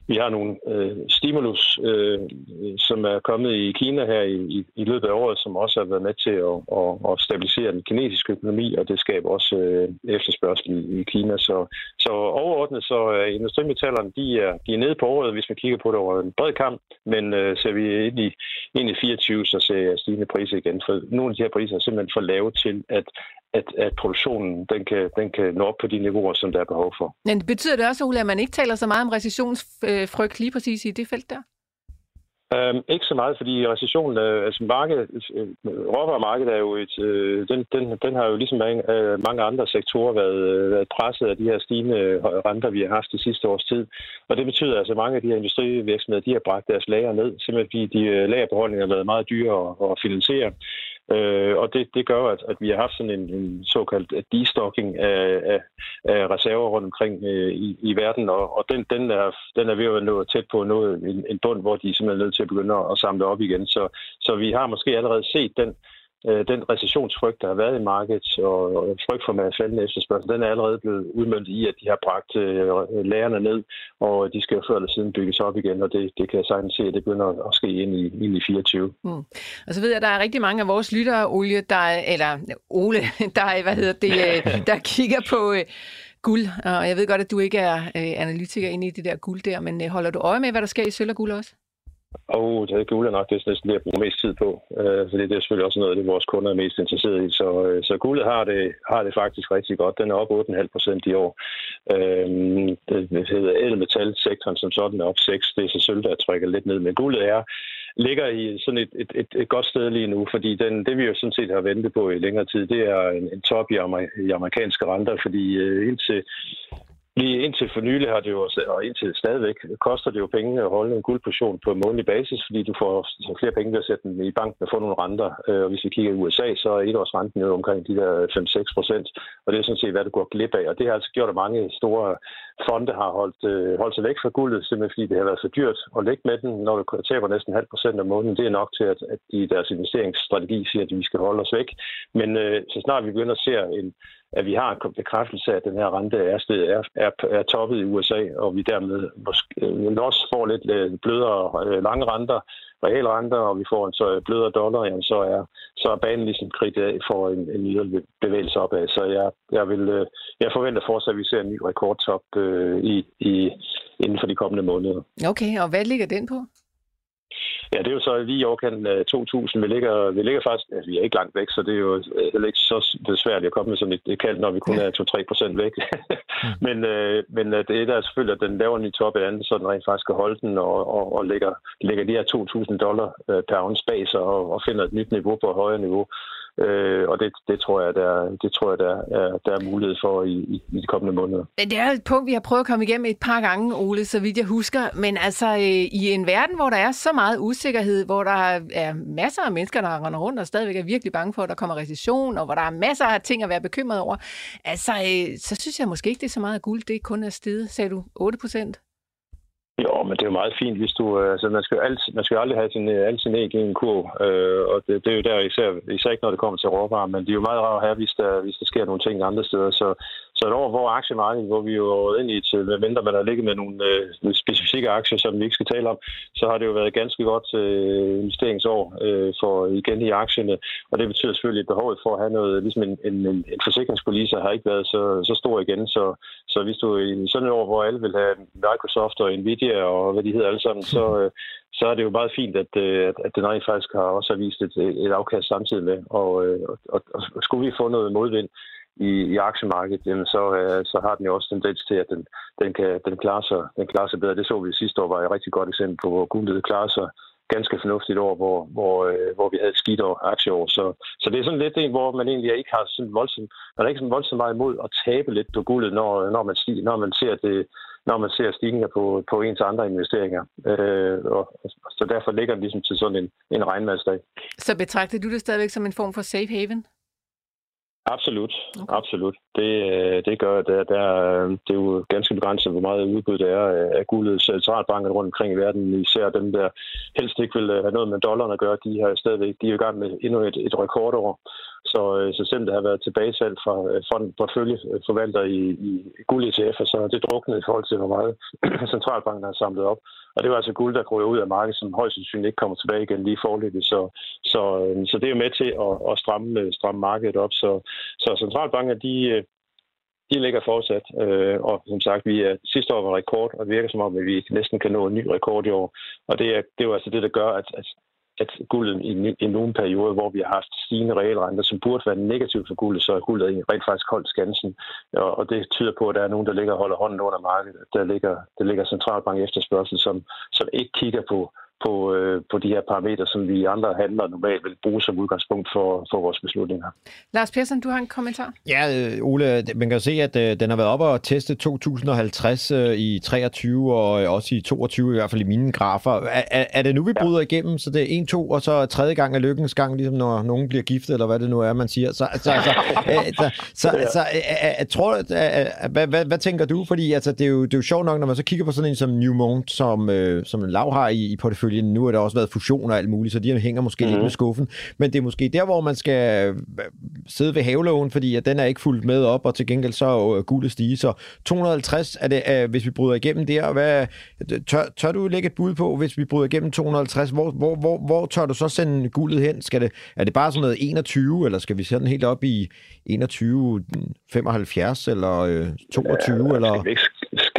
vi har nogle øh, stimulus, øh, som er kommet i Kina her i, i, i løbet af året, som også har været med til at, at, at stabilisere den kinesiske økonomi, og det skaber også øh, efterspørgsel i, i Kina. Så, Så overordnet så er industrimetallerne, de er, de er nede på året, hvis man kigger på det over en bred kamp, men øh, ser vi ind i, ind i 24, så ser jeg stigende priser igen, for nogle af de her priser er simpelthen for lave til, at, at, at produktionen den kan, den kan nå op på de niveauer, som der er behov for. Men betyder det også, Ole, at man ikke taler så meget om recessionsfrygt lige præcis i det felt der? Um, ikke så meget, fordi recessionen, uh, altså markedet, uh, råvaremarkedet er jo et, uh, den, den, den har jo ligesom uh, mange andre sektorer været, uh, været presset af de her stigende renter, vi har haft det sidste års tid. Og det betyder altså, at mange af de her industrivirksomheder, de har bragt deres lager ned, simpelthen fordi de lagerbeholdninger har været meget dyre at, at finansiere. Øh, og det, det gør, at, at vi har haft sådan en, en såkaldt destocking af, af, af reserver rundt omkring øh, i, i verden, og, og den, den, er, den er ved at være nået tæt på noget, en, en bund, hvor de simpelthen er nødt til at begynde at samle op igen. Så, så vi har måske allerede set den øh, den recessionsfrygt, der har været i markedet, og, og frygt for med faldende efterspørgsel, den er allerede blevet udmøntet i, at de har bragt øh, lærerne ned, og de skal jo før eller siden bygges op igen, og det, det kan jeg sagtens se, at det begynder at ske ind i, ind i 24. Mm. Og så ved jeg, at der er rigtig mange af vores lyttere, Ole, der, eller Ole, der, hvad hedder det, øh, der kigger på... Øh, guld, og jeg ved godt, at du ikke er øh, analytiker inde i det der guld der, men øh, holder du øje med, hvad der sker i sølv og guld også? Og oh, det guld er nok det er næsten det, jeg bruger mest tid på, øh, fordi det er selvfølgelig også noget det, vores kunder er mest interesseret i. Så, øh, så guldet har det, har det faktisk rigtig godt. Den er op 8,5 procent i år. Øh, det hedder elmetalsektoren som sådan er op 6. Det er så sølv, der trækker lidt ned. Men guldet er, ligger i sådan et, et, et, et godt sted lige nu, fordi den, det vi jo sådan set har ventet på i længere tid, det er en, en top i, amer, i amerikanske renter, fordi øh, indtil Lige indtil for nylig har det jo, og indtil stadigvæk, koster det jo penge at holde en guldportion på en månedlig basis, fordi du får så flere penge ved at sætte den i banken og få nogle renter. Øh, og hvis vi kigger i USA, så er etårsrenten jo omkring de der 5-6 procent, og det er sådan set, hvad du går glip af. Og det har altså gjort, at mange store fonde har holdt, øh, holdt sig væk fra guldet, simpelthen fordi det har været så dyrt at lægge med den, når du taber næsten halv procent om måneden. Det er nok til, at, at de deres investeringsstrategi siger, at vi skal holde os væk. Men øh, så snart vi begynder at se en, at vi har en bekræftelse af, at den her rente er, sted, er, er, er toppet i USA, og vi dermed måske øh, også får lidt øh, blødere øh, lange renter, reelle renter, og vi får en så øh, blødere dollar, jamen så er, så er banen ligesom kridt af for en, en yderligere bevægelse opad. Så jeg, jeg, vil, øh, jeg forventer fortsat, at vi ser en ny rekordtop øh, i, i, inden for de kommende måneder. Okay, og hvad ligger den på? Ja, det er jo så lige i overkanten af 2.000. Vi ligger, vi ligger faktisk, altså, vi er ikke langt væk, så det er jo heller ikke så besværligt at komme med sådan et, kald, når vi kun er 2-3 procent væk. Mm. men, øh, men øh, det er der selvfølgelig, at den laver en ny top i andet, så den rent faktisk skal holde den og, og, og lægger, lægger de her 2.000 dollar øh, per ounce bag sig og, og finder et nyt niveau på et højere niveau. Øh, og det, det tror jeg, der, det tror jeg, der er, der er mulighed for i, i, i de kommende måneder. Det er et punkt, vi har prøvet at komme igennem et par gange, Ole, så vidt jeg husker. Men altså, øh, i en verden, hvor der er så meget usikkerhed, hvor der er masser af mennesker, der render rundt og stadigvæk er virkelig bange for, at der kommer recession, og hvor der er masser af ting at være bekymret over, altså, øh, så synes jeg måske ikke, det er så meget guld, det er kun er steget, sagde du, 8 procent? Jo, men det er jo meget fint, hvis du... Øh, altså, man skal jo altid, man skal aldrig have sin, øh, alle sine æg i en kurv, øh, og det, det, er jo der især, især ikke, når det kommer til råvarer, men det er jo meget rart at have, hvis der, hvis der sker nogle ting andre steder. Så, så et år, hvor aktiemarkedet, hvor vi jo er ind i til, mindre man har ligget med nogle øh, specifikke aktier, som vi ikke skal tale om, så har det jo været ganske godt øh, investeringsår øh, for igen i aktierne, og det betyder selvfølgelig, at behovet for at have noget, ligesom en, en, en forsikringspolice har ikke været så, så stor igen, så, så hvis du i sådan et år, hvor alle vil have Microsoft og Nvidia og hvad de hedder alle sammen, så, øh, så er det jo meget fint, at, øh, at, at den rent faktisk har også vist et, et afkast samtidig med. Og, øh, og, og, og skulle vi få noget modvind i, i aktiemarkedet, jamen så, øh, så har den jo også tendens til, at den, den, kan, den, klarer sig, den klarer sig bedre. Det så vi sidste år, var et rigtig godt eksempel på, hvor guldet klarer sig ganske fornuftigt år, hvor, hvor, øh, hvor vi havde et skidt år, aktieår. Så, så det er sådan lidt en, hvor man egentlig ikke har sådan voldsomt, man er ikke sådan voldsomt meget imod at tabe lidt på guldet, når, når, man, stiger, når man ser det, når man ser stigninger på, på ens andre investeringer. Øh, og, så derfor ligger den ligesom til sådan en, en regnmadsdag. Så betragter du det stadigvæk som en form for safe haven? Absolut, okay. absolut. Det, øh, det gør, at der, der, det er jo ganske begrænset, hvor meget udbud der er af guldet. Centralbanken rundt omkring i verden, især dem, der helst ikke vil have noget med dollaren at gøre, de har stadigvæk, de er i gang med endnu et, et rekordår. Så, øh, så selvom der har været tilbagesalg fra, øh, fonden portføljeforvalter i, i guld ETF'er, så er det druknet i forhold til, hvor meget centralbanken har samlet op. Og det var altså guld, der går ud af markedet, som højst sandsynligt ikke kommer tilbage igen lige forløbet. Så, så, øh, så det er med til at, at stramme, stramme markedet op. Så, så centralbanker, de, de ligger fortsat. Øh, og som sagt, vi er sidste år var rekord, og det virker som om, at vi næsten kan nå en ny rekord i år. Og det er, det er jo altså det, der gør, at, at at guldet i, i nogle perioder, hvor vi har haft stigende realrenter, som burde være negativt for guldet, så er guldet rent faktisk holdt skansen. Og, og det tyder på, at der er nogen, der ligger og holder hånden under markedet. Der ligger, der ligger centralbank efterspørgsel, som, som ikke kigger på på, øh, på de her parametre, som vi andre handler normalt vil bruge som udgangspunkt for, for vores beslutninger. Lars Persson, du har en kommentar? Ja, øh, Ole, man kan se, at øh, den har været oppe og teste 2050 øh, i 23 og øh, også i 22, i hvert fald i mine grafer. Er, er, er det nu, vi bryder ja. igennem, så det er en, to, og så tredje gang er lykkens gang, ligesom når nogen bliver giftet, eller hvad det nu er, man siger. Så, så, altså, øh, så, så, så øh, tror, øh, hvad, hvad, hvad tænker du? Fordi altså, det, er jo, det er jo sjovt nok, når man så kigger på sådan en som Newmont, som, øh, som Lav har i, i porteføljen, porteføljen. Nu har der også været fusion og alt muligt, så de hænger måske mm. lidt mhm. med skuffen. Men det er måske der, hvor man skal øh, sidde ved havelågen, fordi at den er ikke fuldt med op, og til gengæld så er øh, guldet stige. Så 250, er det, er, hvis vi bryder igennem der, hvad, tør, tør du lægge et bud på, hvis vi bryder igennem 250? Hvor, hvor, hvor, hvor tør du så sende guldet hen? Skal det, er det bare sådan noget 21, eller skal vi den helt op i 21, 75 eller 22? Ja, eller? Skal vi, ikke,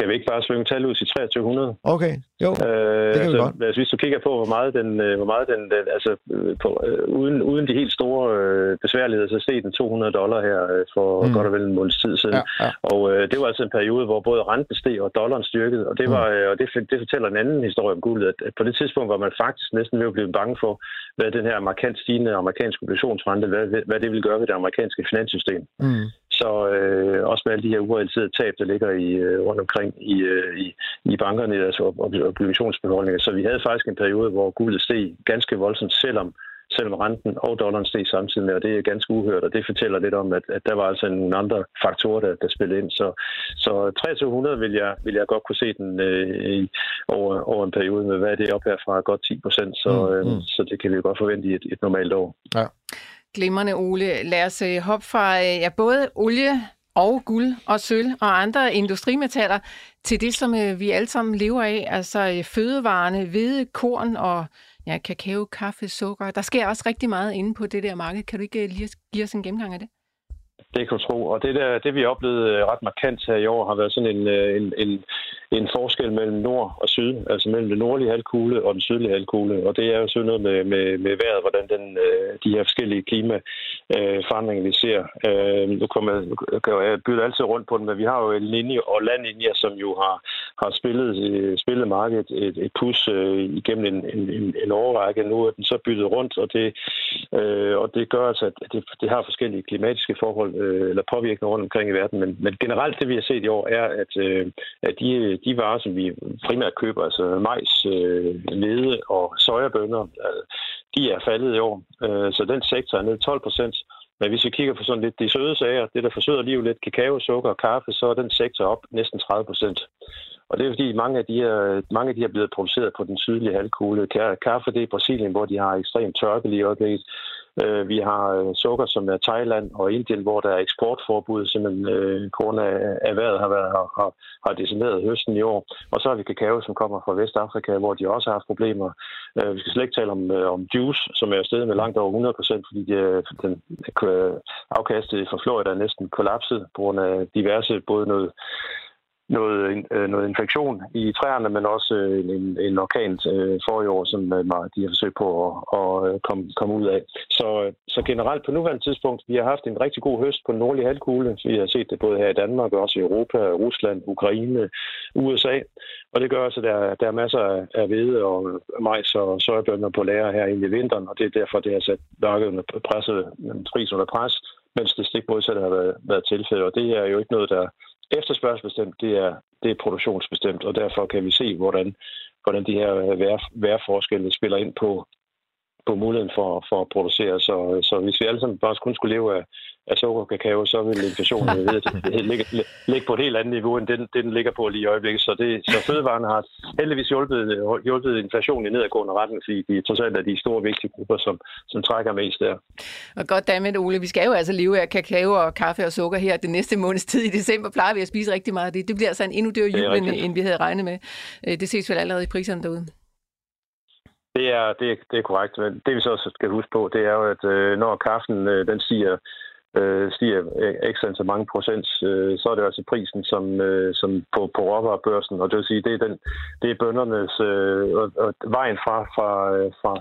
skal vi ikke bare svinge tal ud til 2300? Okay, jo, øh, det kan vi så, godt. Altså, hvis du kigger på, hvor meget den, øh, hvor meget den, den altså, øh, på, øh, uden, uden de helt store øh, besværligheder, så steg den 200 dollar her øh, for mm. godt og vel en måneds tid siden. Ja, ja. Og øh, det var altså en periode, hvor både renten steg og dollaren styrkede, og det, var, øh, og det, det fortæller en anden historie om guldet, at, at på det tidspunkt var man faktisk næsten ved at blive bange for, hvad den her markant stigende amerikanske obligationsrente, hvad, hvad det vil gøre ved det amerikanske finanssystem. Mm. Så øh, også med alle de her urealiserede tab, der ligger i, øh, rundt omkring i, øh, i, i bankerne, altså obligationsbeholdninger. Så vi havde faktisk en periode, hvor guldet steg ganske voldsomt, selvom selvom renten og dollaren steg samtidig med, og det er ganske uhørt, og det fortæller lidt om, at, at der var altså nogle andre faktorer, der, der spillede ind. Så, så 2300 vil jeg, vil jeg godt kunne se den øh, over, over en periode med, hvad er det op her fra godt 10 procent, så, mm, øh, mm. så det kan vi jo godt forvente i et, et normalt år. Ja. Glimrende, Ole. Lad os øh, hoppe fra øh, ja, både olie og guld og sølv og andre industrimetaller til det, som øh, vi alle sammen lever af, altså fødevarene, hvede, korn og ja, kakao, kaffe, sukker. Der sker også rigtig meget inde på det der marked. Kan du ikke lige give os en gennemgang af det? Det kan du tro. Og det, der, det vi oplevede øh, ret markant her i år, har været sådan en, øh, en, en, en forskel mellem nord og syd, altså mellem den nordlige halvkugle og den sydlige halvkugle. Og det er jo sådan noget med, med, med vejret, hvordan den, øh, de her forskellige klimaforandringer, vi ser. Nu kommer jeg, jeg bytte altid rundt på den, men vi har jo en linje og landlinjer, som jo har, har spillet, spillet markedet et, et pus igennem en, en, en overrække. Nu er den så byttet rundt, og det, og det gør altså, at det, det har forskellige klimatiske forhold Øh, eller påvirkninger rundt omkring i verden. Men, men generelt det, vi har set i år, er, at, øh, at de de varer, som vi primært køber, altså majs, øh, hvede og sojabønder, øh, de er faldet i år. Øh, så den sektor er ned 12 procent. Men hvis vi kigger på sådan lidt de søde sager, det der forsøger liv lidt kakao, sukker og kaffe, så er den sektor op næsten 30 procent. Og det er fordi mange af de her, mange af de her er blevet produceret på den sydlige halvkugle. Kaffe det er i Brasilien, hvor de har ekstremt tørke lige i øjeblikket. Øh, vi har øh, sukker, som er Thailand og Indien, hvor der er eksportforbud, simpelthen øh, grund af, erhvervet har, været, har, har decimeret høsten i år. Og så har vi kakao, som kommer fra Vestafrika, hvor de også har haft problemer. Øh, vi skal slet ikke tale om, øh, om juice, som er afsted med langt over 100 procent, fordi de, øh, den øh, afkastet fra Florida er næsten kollapset på grund af diverse, både noget noget, øh, noget infektion i træerne, men også øh, en, en orkan øh, for i år, som øh, de har forsøgt på at, at komme, komme ud af. Så, så generelt på nuværende tidspunkt, vi har haft en rigtig god høst på den nordlige halvkugle. Vi har set det både her i Danmark, og også i Europa, Rusland, Ukraine, USA. Og det gør også, at der, der er masser af hvede og majs og sojabønner på lager her ind i vinteren, og det er derfor, det har sat markedet presset pris under pres, mens det stik modsatte har været, været tilfældet. Og det er jo ikke noget, der efterspørgselsbestemt, det er, det er produktionsbestemt, og derfor kan vi se, hvordan, hvordan de her vær, vejrforskelle spiller ind på, på muligheden for, for at producere. Så, så hvis vi alle sammen bare kun skulle leve af, af sukker og kakao, så vil inflationen det, ligge, ligge på et helt andet niveau, end den, den ligger på lige i øjeblikket. Så, det, så fødevarene har heldigvis hjulpet, hjulpet inflationen i nedadgående retning, fordi de trods alt er de store vigtige grupper, som, som trækker mest der. Og godt dammit, Ole. Vi skal jo altså leve af kakao og kaffe og sukker her den næste måneds tid i december. Plejer vi at spise rigtig meget af det. Det bliver altså en endnu dyrere jul, end, end vi havde regnet med. Øh, det ses vel allerede i priserne derude. Det er, det, er, det er korrekt. Men det vi så skal huske på, det er jo, at øh, når kaffen øh, den stiger øh, stiger ekstra så mange procent, øh, så er det altså prisen som, øh, som på, på råvarebørsen, og det vil sige, det er, den, det er bøndernes øh, og, og vejen fra, fra, øh, fra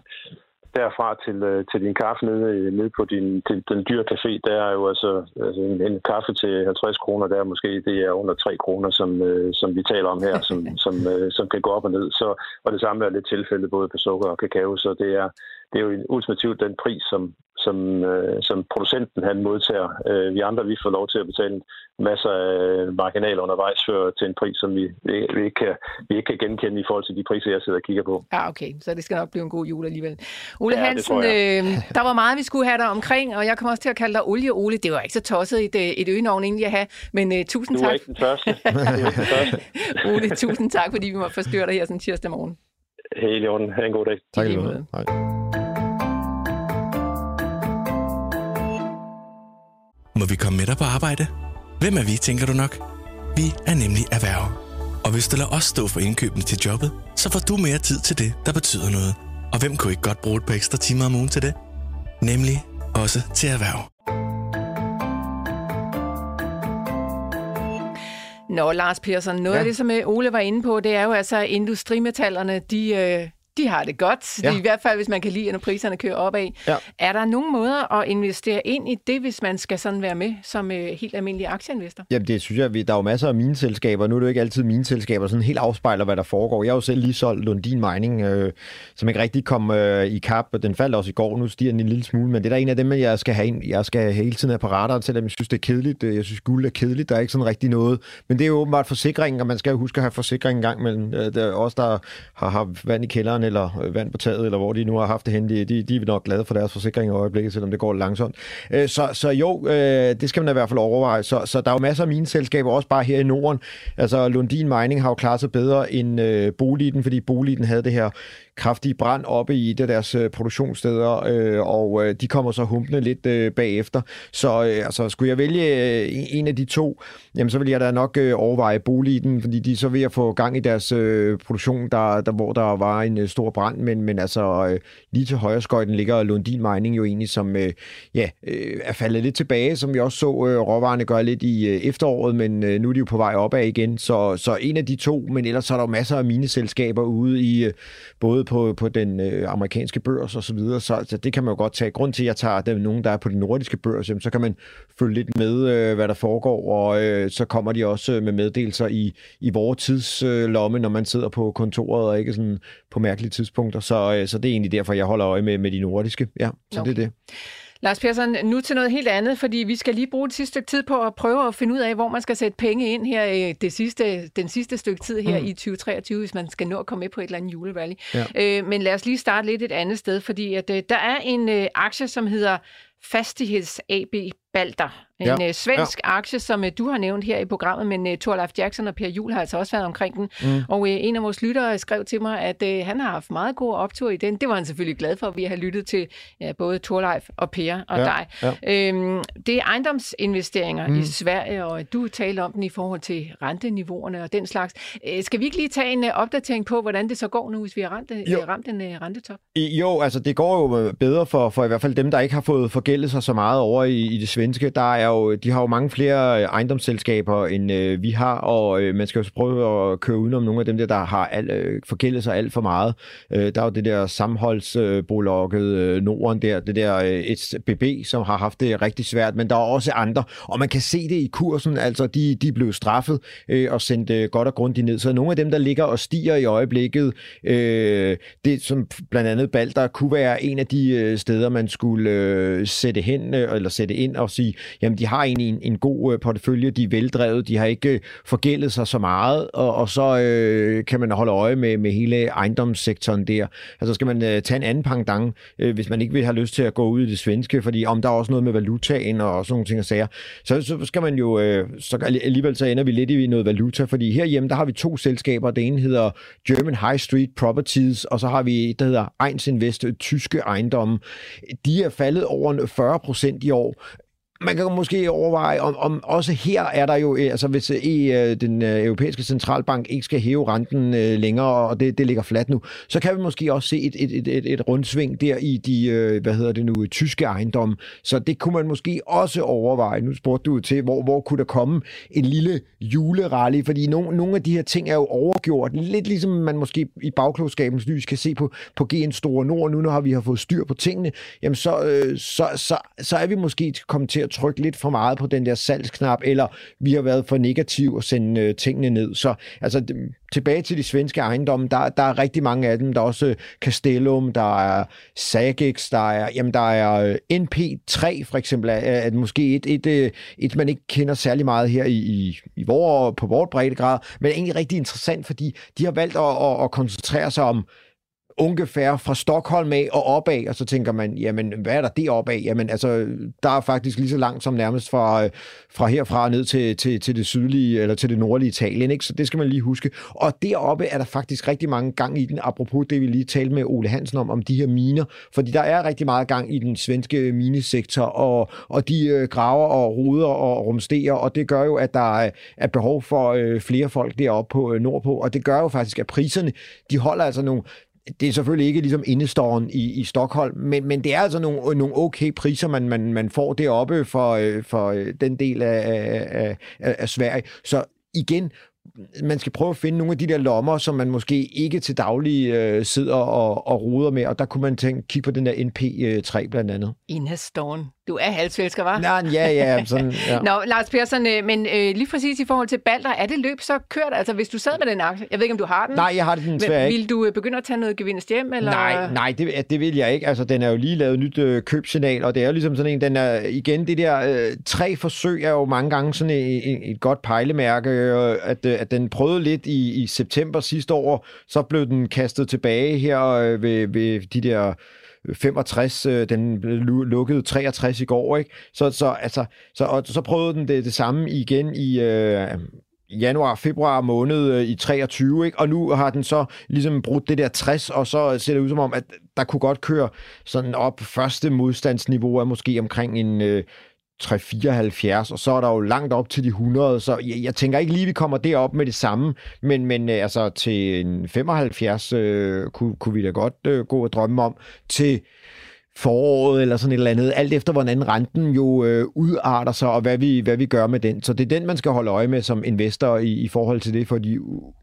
derfra til, øh, til din kaffe nede, nede på din, til den dyre café, der er jo altså, altså en, en kaffe til 50 kroner, der måske det er under 3 kroner, som, øh, som vi taler om her, som, som, øh, som kan gå op og ned. Så, og det samme er lidt tilfældet både på sukker og kakao, så det er, det er jo ultimativt den pris, som, som, øh, som producenten han modtager. Øh, vi andre vi får lov til at betale masser af marginaler undervejs for, til en pris, som vi, vi, vi, ikke kan, vi ikke kan genkende i forhold til de priser, jeg sidder og kigger på. Ja, okay. Så det skal nok blive en god jul alligevel. Ole ja, Hansen, øh, der var meget, vi skulle have dig omkring, og jeg kommer også til at kalde dig Olie Ole. Det var ikke så tosset et, øh, et øgenavn egentlig at have, men uh, tusind tak. Du er ikke den første. du er ikke den første. Ole, tusind tak, fordi vi må forstyrre dig her sådan tirsdag morgen. Helt i orden. Ha' en god dag. Tak i måde. Hej. Må vi komme med dig på arbejde? Hvem er vi, tænker du nok? Vi er nemlig erhverv. Og hvis du lader os stå for indkøbene til jobbet, så får du mere tid til det, der betyder noget. Og hvem kunne ikke godt bruge et par ekstra timer om ugen til det? Nemlig også til erhverv. Nå, Lars Persson, noget ja. af det, som øh, Ole var inde på, det er jo altså, at industrimetallerne, de, øh, de har det godt. Ja. I hvert fald, hvis man kan lide, når priserne kører opad. Ja. Er der nogen måder at investere ind i det, hvis man skal sådan være med som øh, helt almindelig aktieinvestor? Jamen, det synes jeg, der er jo masser af mine selskaber. Nu er det jo ikke altid mine selskaber, sådan helt afspejler, hvad der foregår. Jeg har jo selv lige solgt Lundin Mining, øh, som ikke rigtig kom øh, i kap. Den faldt også i går, nu stiger den en lille smule, men det er der en af dem, jeg skal have ind. Jeg skal hele tiden have på radaren, selvom jeg synes, det er kedeligt. Jeg synes, guld er kedeligt. Der er ikke sådan rigtig noget. Men det er jo åbenbart forsikringen, og man skal jo huske at have forsikring en gang mellem. Øh, er også der har, har vand i kælderen eller øh, vand på taget, eller hvor de nu har haft det henne, de, de, er nok glade for deres forsikring i øjeblikket, selvom det går langsomt. Øh, så, så jo, øh, det skal man i hvert fald overveje. Så, så der er jo masser af mine selskaber, også bare her i Norden. Altså Lundin Mining har jo klaret sig bedre end øh, Boliden, fordi Boliden havde det her kraftige brand oppe i det deres øh, produktionssteder, øh, og øh, de kommer så humpende lidt øh, bagefter. Så øh, altså, skulle jeg vælge øh, en af de to, jamen så vil jeg da nok øh, overveje Boliden, fordi de er så ved at få gang i deres øh, produktion, der, der, hvor der var en øh, stor brand, men, men altså øh, lige til højre skøjten ligger Lundin Mining jo egentlig, som øh, ja, øh, er faldet lidt tilbage, som vi også så øh, råvarerne gøre lidt i øh, efteråret, men øh, nu er de jo på vej opad igen, så, så en af de to, men ellers så er der jo masser af mine selskaber ude i øh, både på, på den øh, amerikanske børs og så videre, så, så det kan man jo godt tage. Grund til, at jeg tager dem, nogen, der er på den nordiske børs, jamen, så kan man følge lidt med, øh, hvad der foregår, og øh, så kommer de også med meddelelser i, i vores tidslomme, øh, når man sidder på kontoret og ikke sådan på mærkelige tidspunkter. Så, øh, så det er egentlig derfor, jeg holder øje med, med de nordiske. Ja, så okay. det er det. Lars Persson, nu til noget helt andet, fordi vi skal lige bruge det sidste stykke tid på at prøve at finde ud af, hvor man skal sætte penge ind her øh, det sidste, den sidste stykke tid her mm. i 2023, hvis man skal nå at komme med på et eller andet julevalg. Ja. Øh, men lad os lige starte lidt et andet sted, fordi at, øh, der er en øh, aktie, som hedder Fastigheds AB Balder. En ja. uh, svensk ja. aktie, som uh, du har nævnt her i programmet, men uh, Thorleif Jackson og Per Jul har altså også været omkring den. Mm. Og en af vores lyttere skrev til mig, at han har haft meget god optur i den. Det var han selvfølgelig glad for, at vi har lyttet til uh, både Thorleif og Per og ja. dig. Ja. Uh, det er ejendomsinvesteringer mm. i Sverige, og du taler om den i forhold til renteniveauerne og den slags. Uh, skal vi ikke lige tage en opdatering på, hvordan det så går nu, hvis vi har ramt, uh, ramt en rentetop? Jo, altså det går jo bedre for, for i hvert fald dem, der ikke har fået forgældet sig så meget over i, i det svenske. Der er jo, de har jo mange flere øh, ejendomsselskaber, end øh, vi har, og øh, man skal jo prøve at køre udenom nogle af dem der, der har al, øh, forgældet sig alt for meget. Øh, der er jo det der sammenholdsbolokket øh, Norden der, det der øh, SBB, som har haft det rigtig svært, men der er også andre, og man kan se det i kursen, altså de, de blev straffet øh, og sendt øh, godt og grundigt ned. Så nogle af dem, der ligger og stiger i øjeblikket, øh, det som blandt andet Balder, kunne være en af de øh, steder, man skulle øh, sætte hen, øh, eller sætte ind og sige, jamen de har egentlig en, en god øh, portefølje, de er veldrevet, de har ikke øh, forgældet sig så meget, og, og så øh, kan man holde øje med, med hele ejendomssektoren der. Altså skal man øh, tage en anden pangdang, øh, hvis man ikke vil have lyst til at gå ud i det svenske, fordi om der er også noget med valutaen og sådan nogle ting at sige, så, så skal man jo, øh, så alligevel så ender vi lidt i noget valuta, fordi herhjemme, der har vi to selskaber, det ene hedder German High Street Properties, og så har vi der hedder Eins Invest, tyske ejendomme. De er faldet over 40 procent i år man kan måske overveje, om, om også her er der jo, øh, altså hvis øh, e, øh, den europæiske centralbank ikke skal hæve renten længere, og det, det ligger fladt nu, så kan vi måske også se et, et, et, et rundsving der i de, hvad hedder det nu, tyske ejendomme. Så det kunne man måske også overveje. Nu spurgte du til, hvor, hvor kunne der komme en lille julerally, fordi nogle, nogle af de her ting er jo overgjort. Lidt ligesom man måske i bagklogskabens lys kan se på, på GN Store Nord, nu når vi har fået styr på tingene, jamen så, øh, så, så, så er vi måske kommet til at trykke lidt for meget på den der salgsknap, eller vi har været for negativ og sende øh, tingene ned. Så altså, tilbage til de svenske ejendomme, der, der er rigtig mange af dem. Der er også øh, Castellum, der er Sagex, der er, jamen, der er øh, NP3 for eksempel, er, er måske et, et, et, et, man ikke kender særlig meget her i, i, i vor, på vores breddegrad, men er egentlig rigtig interessant, fordi de har valgt at, at, at koncentrere sig om ungefær fra Stockholm af og opad, og så tænker man, jamen, hvad er der deroppe af? Jamen, altså, der er faktisk lige så langt som nærmest fra, øh, fra herfra ned til, til, til det sydlige, eller til det nordlige Italien, ikke? Så det skal man lige huske. Og deroppe er der faktisk rigtig mange gang i den, apropos det, vi lige talte med Ole Hansen om, om de her miner, fordi der er rigtig meget gang i den svenske minesektor, og, og de øh, graver og ruder og rumsterer, og det gør jo, at der er, er behov for øh, flere folk deroppe på øh, nordpå, og det gør jo faktisk, at priserne, de holder altså nogle det er selvfølgelig ikke ligesom indeståren i, i Stockholm, men, men det er altså nogle, nogle okay priser, man, man, man får deroppe for, øh, for øh, den del af, af, af, af Sverige. Så igen, man skal prøve at finde nogle af de der lommer, som man måske ikke til daglig øh, sidder og, og ruder med, og der kunne man tænke, kigge på den der NP3 øh, blandt andet. Indeståren. Du er halvsvensker, var? Nej, ja, ja. Sådan, ja. Nå, Lars Persson, øh, men øh, lige præcis i forhold til Balder, er det løb så kørt? Altså, hvis du sad med den aktie, jeg ved ikke, om du har den? Nej, jeg har den desværre ikke. Vil du øh, begynde at tage noget gevinst hjem? Eller? Nej, nej det, det vil jeg ikke. Altså, den er jo lige lavet nyt øh, købsignal, og det er jo ligesom sådan en, den er, igen, det der øh, tre forsøg er jo mange gange sådan et, et, et godt pejlemærke, øh, at, øh, at den prøvede lidt i, i september sidste år, så blev den kastet tilbage her øh, ved, ved de der 65, øh, den blev lukket 63 i går, ikke? Så, så, altså, så, og så prøvede den det, det samme igen i øh, januar, februar måned øh, i 23, ikke? Og nu har den så ligesom brudt det der 60, og så ser det ud som om, at der kunne godt køre sådan op. Første modstandsniveau er måske omkring en øh, 374, og så er der jo langt op til de 100, så jeg, jeg tænker ikke lige, vi kommer derop med det samme, men, men øh, altså til en 75 øh, kunne, kunne vi da godt øh, gå og drømme om, til foråret eller sådan et eller andet, alt efter hvordan renten jo øh, udarter sig, og hvad vi, hvad vi gør med den. Så det er den, man skal holde øje med som investor i, i forhold til det, fordi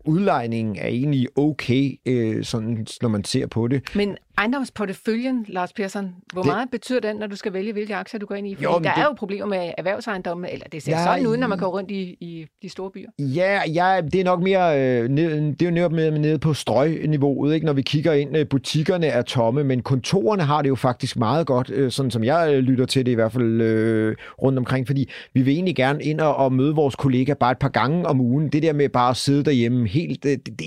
udlejningen er egentlig okay, øh, sådan, når man ser på det. Men Ejendomsporteføljen, Lars Persson, hvor det... meget betyder den, når du skal vælge, hvilke aktier du går ind i? Fordi jo, der det... er jo problemer med erhvervsejendomme, eller det ser ja, sådan ud, når man går rundt i, i de store byer. Ja, ja det er nok mere, øh, det er jo netop med, nede på strøgniveauet, ikke? når vi kigger ind. Øh, butikkerne er tomme, men kontorerne har det jo faktisk meget godt, øh, sådan som jeg øh, lytter til det i hvert fald øh, rundt omkring, fordi vi vil egentlig gerne ind og, og møde vores kollegaer bare et par gange om ugen. Det der med bare at sidde derhjemme helt, det, det,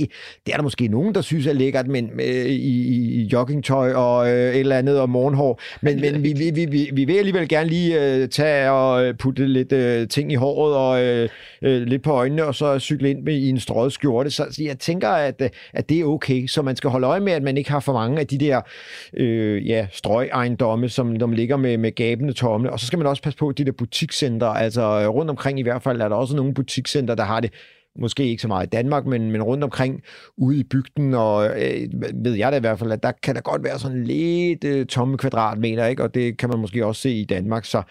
det er der måske nogen, der synes er lækkert, men øh, i, i jogging joggingtøj og øh, et eller andet og morgenhår. Men, men vi, vi, vi, vi vil alligevel gerne lige øh, tage og øh, putte lidt øh, ting i håret og øh, øh, lidt på øjnene, og så cykle ind med i en strøget skjorte. Så, så jeg tænker, at, øh, at det er okay. Så man skal holde øje med, at man ikke har for mange af de der øh, ja, strøgejendomme, som de ligger med, med gabende tomme. Og så skal man også passe på de der butikscenter. Altså rundt omkring i hvert fald er der også nogle butikscenter, der har det måske ikke så meget i Danmark, men, men rundt omkring ude i bygden, og øh, ved jeg da i hvert fald, at der kan der godt være sådan lidt øh, tomme kvadratmeter, ikke? og det kan man måske også se i Danmark, så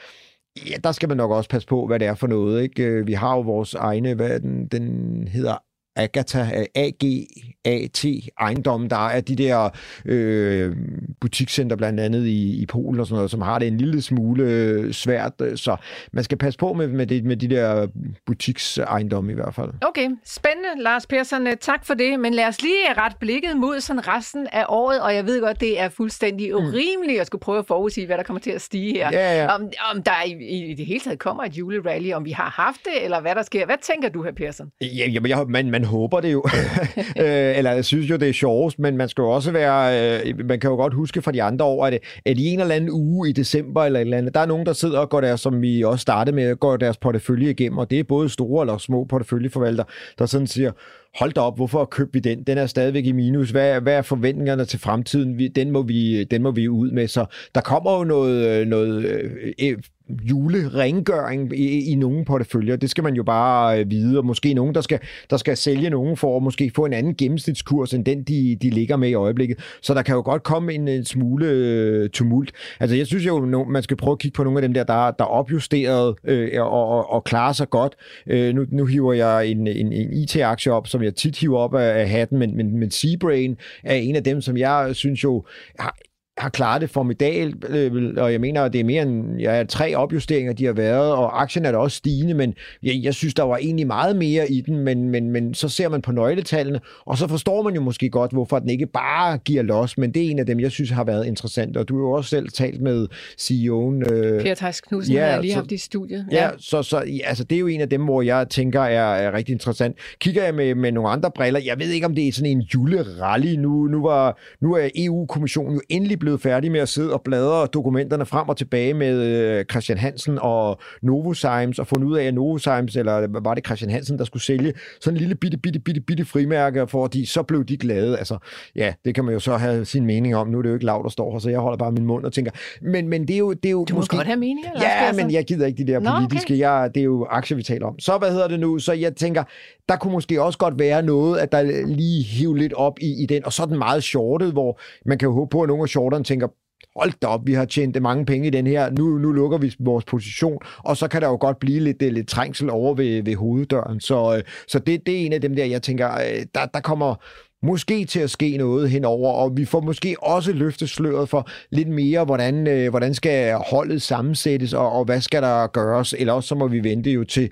ja, der skal man nok også passe på, hvad det er for noget. Ikke? Øh, vi har jo vores egne, hvad den, den hedder, Agatha, AGAT ejendomme, der er de der øh, butikscenter blandt andet i, i Polen og sådan noget, som har det en lille smule øh, svært, så man skal passe på med, med, det, med de der butiksejendomme i hvert fald. Okay, spændende, Lars Persson. Tak for det, men lad os lige ret blikket mod sådan resten af året, og jeg ved godt, det er fuldstændig mm. urimeligt at skulle prøve at forudsige, hvad der kommer til at stige her. Ja, ja. Om, om der i, i det hele taget kommer et julerally, om vi har haft det, eller hvad der sker. Hvad tænker du her, Persson? Ja, jamen, jeg, man, man håber det jo. øh, eller jeg synes jo, det er sjovest, men man skal jo også være, øh, man kan jo godt huske fra de andre år, at, at i en eller anden uge i december eller et eller andet, der er nogen, der sidder og går der, som vi også startede med, går deres portefølje igennem, og det er både store eller små porteføljeforvalter, der sådan siger, hold da op, hvorfor købte vi den? Den er stadigvæk i minus. Hvad, hvad er forventningerne til fremtiden? Den må, vi, den må vi ud med. Så der kommer jo noget, noget øh, julerengøring i, i nogle porteføljer. Det skal man jo bare øh, vide, og måske nogen, der skal, der skal sælge nogen for at måske få en anden gennemsnitskurs, end den, de, de ligger med i øjeblikket. Så der kan jo godt komme en, en smule øh, tumult. Altså, jeg synes jo, man skal prøve at kigge på nogle af dem der, der, der er opjusteret øh, og, og, og klarer sig godt. Øh, nu, nu hiver jeg en, en, en IT-aktie op, som jeg tit hiver op af, af hatten, men, men, men Seabrain er en af dem, som jeg synes jo har har klaret det formidabelt, øh, og jeg mener, at det er mere end ja, tre opjusteringer, de har været, og aktien er da også stigende, men jeg, jeg synes, der var egentlig meget mere i den, men, men, men så ser man på nøgletallene, og så forstår man jo måske godt, hvorfor den ikke bare giver los, men det er en af dem, jeg synes har været interessant, og du har jo også selv talt med CEO'en. Øh, Per Theis Knudsen ja, har jeg lige så, haft i studiet. Ja, ja så, så altså, det er jo en af dem, hvor jeg tænker er, er rigtig interessant. Kigger jeg med, med nogle andre briller, jeg ved ikke, om det er sådan en julerally. Nu, nu, var, nu er EU-kommissionen jo endelig blevet blevet færdig med at sidde og bladre dokumenterne frem og tilbage med øh, Christian Hansen og Novozymes og fundet ud af, at Novozymes, eller var det Christian Hansen, der skulle sælge sådan en lille bitte, bitte, bitte, bitte frimærke, fordi så blev de glade. Altså, ja, det kan man jo så have sin mening om. Nu er det jo ikke lav, der står her, så jeg holder bare min mund og tænker, men, men det er jo... Det er jo du må måske... godt have meninger, Ja, men jeg gider ikke de der politiske. Nå, okay. jeg, det er jo aktier, vi taler om. Så hvad hedder det nu? Så jeg tænker, der kunne måske også godt være noget, at der lige hiver lidt op i, i den, og så den meget shortet, hvor man kan jo håbe på, at nogle af shorterne tænker, hold da op, vi har tjent mange penge i den her, nu, nu lukker vi vores position, og så kan der jo godt blive lidt, øh, lidt trængsel over ved, ved hoveddøren. Så, øh, så det, det er en af dem der, jeg tænker, øh, der, der kommer måske til at ske noget henover, og vi får måske også løftet sløret for lidt mere, hvordan, øh, hvordan skal holdet sammensættes, og, og hvad skal der gøres, eller også så må vi vente jo til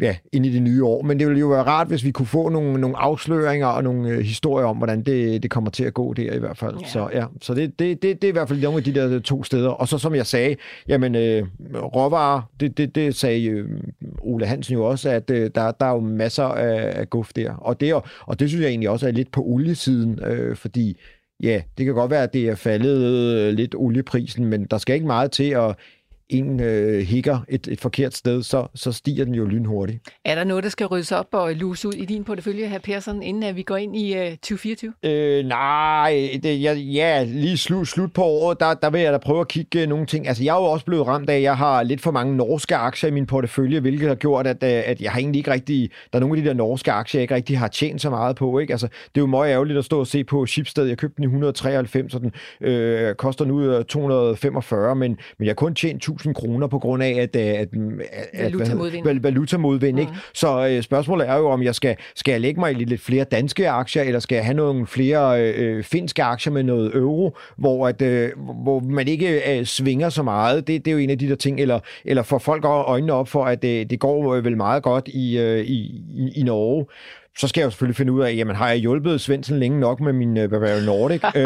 ja, ind i det nye år. Men det ville jo være rart, hvis vi kunne få nogle, nogle afsløringer og nogle øh, historier om, hvordan det, det kommer til at gå der i hvert fald. Ja. Så, ja, så det, det, det, det er i hvert fald nogle af de der to steder. Og så som jeg sagde, jamen øh, råvarer, det, det, det sagde øh, Ole Hansen jo også, at øh, der, der er jo masser af, af guf der. Og det, og det synes jeg egentlig også er lidt på oliesiden, øh, fordi Ja, det kan godt være, at det er faldet øh, lidt olieprisen, men der skal ikke meget til at en øh, hikker et, et forkert sted, så, så stiger den jo lynhurtigt. Er der noget, der skal ryddes op og luse ud i din portefølje, her Persson, inden at vi går ind i øh, 2024? Øh, nej, det, ja, ja, lige slut, slut på året, der, der vil jeg da prøve at kigge øh, nogle ting. Altså, jeg er jo også blevet ramt af, at jeg har lidt for mange norske aktier i min portefølje, hvilket har gjort, at, øh, at jeg har egentlig ikke rigtig... Der er nogle af de der norske aktier, jeg ikke rigtig har tjent så meget på. Ikke? Altså, det er jo meget ærgerligt at stå og se på Schibsted. Jeg købte den i 193, og den øh, koster nu 245, øh, men, men jeg har kun tjent 1000 kroner på grund af, at, at, at valutamodvind. valutamodvind mm. ikke? Så øh, spørgsmålet er jo, om jeg skal, skal jeg lægge mig i lidt flere danske aktier, eller skal jeg have nogle flere øh, finske aktier med noget euro, hvor, at, øh, hvor man ikke øh, svinger så meget. Det, det er jo en af de der ting, eller, eller får folk øjnene op for, at det, det går vel meget godt i, øh, i, i, i Norge så skal jeg jo selvfølgelig finde ud af, jamen har jeg hjulpet Svendsen længe nok med min uh, Bavaria Nordic? uh,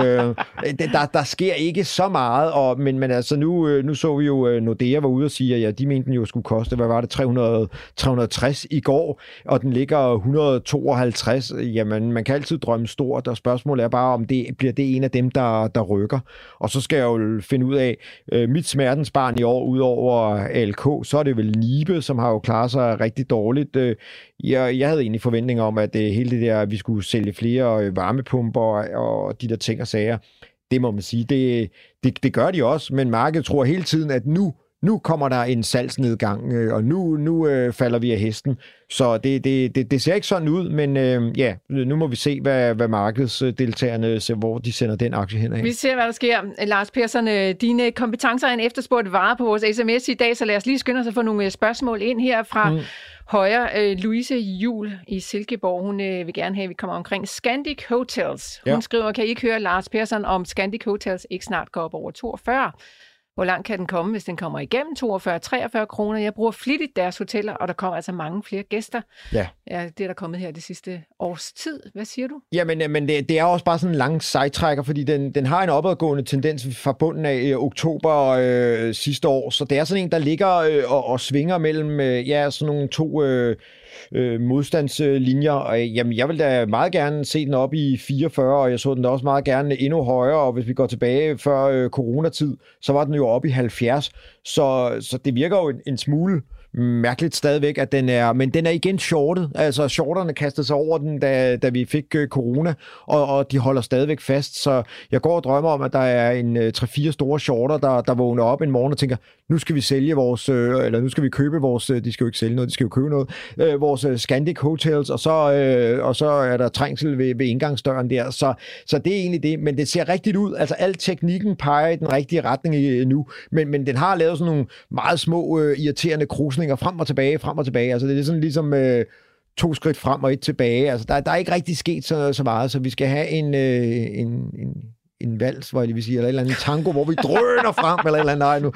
der, der sker ikke så meget, og, men, men altså nu, uh, nu så vi jo uh, Nordea var ude og sige, at ja, de mente den jo skulle koste, hvad var det, 300, 360 i går, og den ligger 152. Jamen, man kan altid drømme stort, og spørgsmålet er bare, om det bliver det en af dem, der, der rykker. Og så skal jeg jo finde ud af, uh, mit smertensbarn i år, udover ALK, så er det vel Nibe, som har jo klaret sig rigtig dårligt. Uh, jeg, jeg havde egentlig forventninger om, at det øh, hele det der, at vi skulle sælge flere øh, varmepumper og de der ting og sager, det må man sige, det, det, det gør de også, men markedet tror hele tiden, at nu, nu kommer der en salgsnedgang, øh, og nu, nu øh, falder vi af hesten. Så det, det, det, det ser ikke sådan ud, men øh, ja, nu må vi se, hvad, hvad markedsdeltagerne ser, hvor de sender den aktie hen af. Vi ser, hvad der sker. Lars Persson, dine kompetencer er en efterspurgt vare på vores sms i dag, så lad os lige skynde os at få nogle spørgsmål ind her fra mm højre. Øh, Louise Jul i Silkeborg, hun øh, vil gerne have, at vi kommer omkring Scandic Hotels. Hun ja. skriver, kan I ikke høre Lars Persson om Scandic Hotels ikke snart går op over 42? Hvor langt kan den komme, hvis den kommer igennem 42-43 kroner? Jeg bruger flittigt deres hoteller, og der kommer altså mange flere gæster. Ja. ja det er der kommet her det sidste års tid. Hvad siger du? Jamen, men det, det er også bare sådan en lang sejtrækker, fordi den, den har en opadgående tendens fra bunden af øh, oktober øh, sidste år. Så det er sådan en, der ligger øh, og, og svinger mellem øh, ja, sådan nogle to... Øh, øh, modstandslinjer. Og, øh, jamen, jeg vil da meget gerne se den op i 44, og jeg så den da også meget gerne endnu højere, og hvis vi går tilbage før øh, coronatid, så var den jo oppe i 70. Så, så det virker jo en, en smule mærkeligt stadigvæk, at den er, men den er igen shortet. Altså, shorterne kastede sig over den, da, da vi fik øh, corona, og, og de holder stadigvæk fast. Så jeg går og drømmer om, at der er en øh, 3-4 store shorter, der, der vågner op en morgen og tænker, nu skal vi sælge vores, øh, eller nu skal vi købe vores, øh, de skal jo ikke sælge noget, de skal jo købe noget, øh, vores øh, Scandic Hotels, og så, øh, og så er der trængsel ved, ved indgangsdøren der. Så, så det er egentlig det, men det ser rigtigt ud. Altså, al teknikken peger i den rigtige retning øh, nu, men, men den har lavet sådan nogle meget små, øh, irriterende krusninger frem og tilbage, frem og tilbage. Altså, det er sådan ligesom... Øh, to skridt frem og et tilbage. Altså, der, der er ikke rigtig sket så, så meget, så vi skal have en, øh, en, en, en vals, hvor jeg vil sige, eller et eller andet tango, hvor vi drøner frem, eller et eller andet. Nej, nu.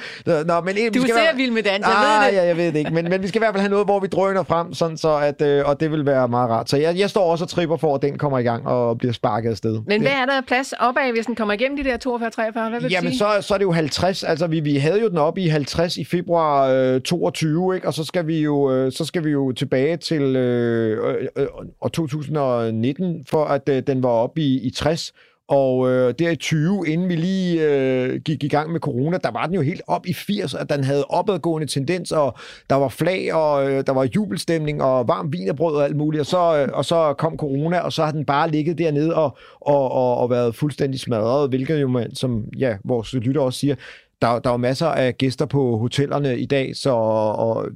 Nå, men, du vi ser være... vild med dans, jeg ah, ved det. Ja, jeg ved det ikke, men, men vi skal i hvert fald have noget, hvor vi drøner frem, sådan så at, øh, og det vil være meget rart. Så jeg, jeg står også og tripper for, at den kommer i gang og bliver sparket afsted. Men hvad er der plads opad, hvis den kommer igennem de der 42-43? Hvad vil Jamen, sige? så, så er det jo 50. Altså, vi, vi havde jo den op i 50 i februar øh, 22, ikke? og så skal vi jo, øh, så skal vi jo tilbage til øh, øh, øh, 2019, for at øh, den var op i, i 60. Og øh, der i 20, inden vi lige øh, gik i gang med corona, der var den jo helt op i 80, at den havde opadgående tendens, og der var flag, og øh, der var jubelstemning, og varm vinerbrød og alt muligt. Og så, øh, og så kom corona, og så har den bare ligget dernede og, og, og, og været fuldstændig smadret, hvilket jo, man, som ja, vores lytter også siger, der, der er masser af gæster på hotellerne i dag, så og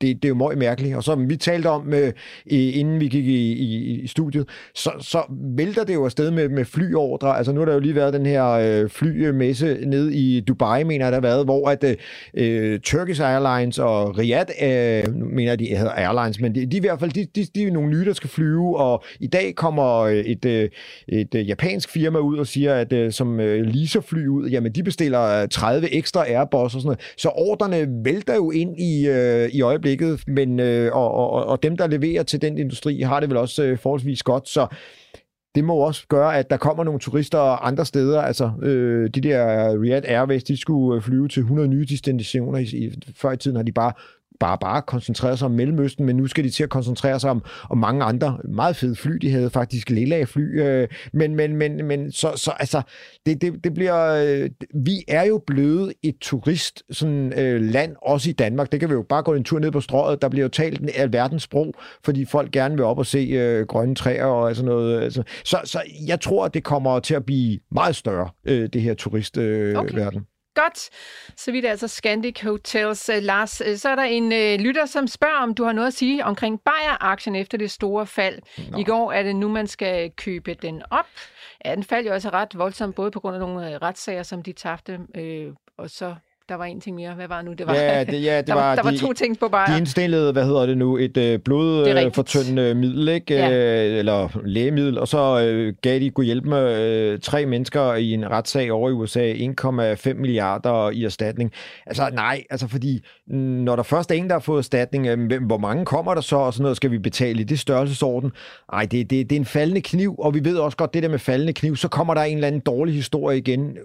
det, det er jo meget mærkeligt. Og som vi talte om, øh, inden vi gik i, i, i studiet, så, så vælter det jo afsted med, med flyordre. Altså nu har der jo lige været den her øh, flymesse ned i Dubai, mener jeg, der har været, hvor at øh, øh Turkish Airlines og Riyadh, øh, mener jeg, de hedder Airlines, men de, de i hvert fald, de, de, de er nogle nye, der skal flyve, og i dag kommer øh, et, øh, et, et, japansk firma ud og siger, at øh, som øh, leaser fly ud, jamen de bestiller 30 ekstra Airbus og sådan noget. Så ordrene vælter jo ind i, øh, i øjeblikket øjeblikket, men, øh, og, og, og dem, der leverer til den industri, har det vel også øh, forholdsvis godt, så det må også gøre, at der kommer nogle turister andre steder. Altså, øh, de der Riyadh Airways, de skulle øh, flyve til 100 nye destinationer. I, i, før i tiden har de bare bare, bare koncentrere sig om Mellemøsten, men nu skal de til at koncentrere sig om, om mange andre meget fede fly. De havde faktisk lilla fly, øh, men, men, men, men så, så altså, det, det, det bliver, øh, vi er jo blevet et turist sådan, øh, land, også i Danmark. Det kan vi jo bare gå en tur ned på strøget. Der bliver jo talt en alverdens sprog, fordi folk gerne vil op og se øh, grønne træer og sådan noget. Altså. Så, så jeg tror, at det kommer til at blive meget større, øh, det her turistverden. Øh, okay. Verden. Godt. Så vidt altså Scandic Hotels. Uh, Lars, uh, så er der en uh, lytter, som spørger, om du har noget at sige omkring Bayer-aktien efter det store fald. Nå. I går er det nu, man skal købe den op. Ja, den faldt jo altså ret voldsomt, både på grund af nogle retssager, som de tabte, øh, og så der var en ting mere. Hvad var nu? Det var, ja, det, ja, det der, var, der de, var to ting på Bayer. De indstillede, hvad hedder det nu, et øh, blodfortyndende øh, middel, ikke? Ja. Øh, eller lægemiddel, og så øh, gav de kunne hjælpe med øh, tre mennesker i en retssag over i USA 1,5 milliarder i erstatning. Altså nej, altså fordi når der først er en, der har fået erstatning, øh, hvor mange kommer der så, og sådan noget skal vi betale i det størrelsesorden? Nej, det, det, det er en faldende kniv, og vi ved også godt, det der med faldende kniv, så kommer der en eller anden dårlig historie igen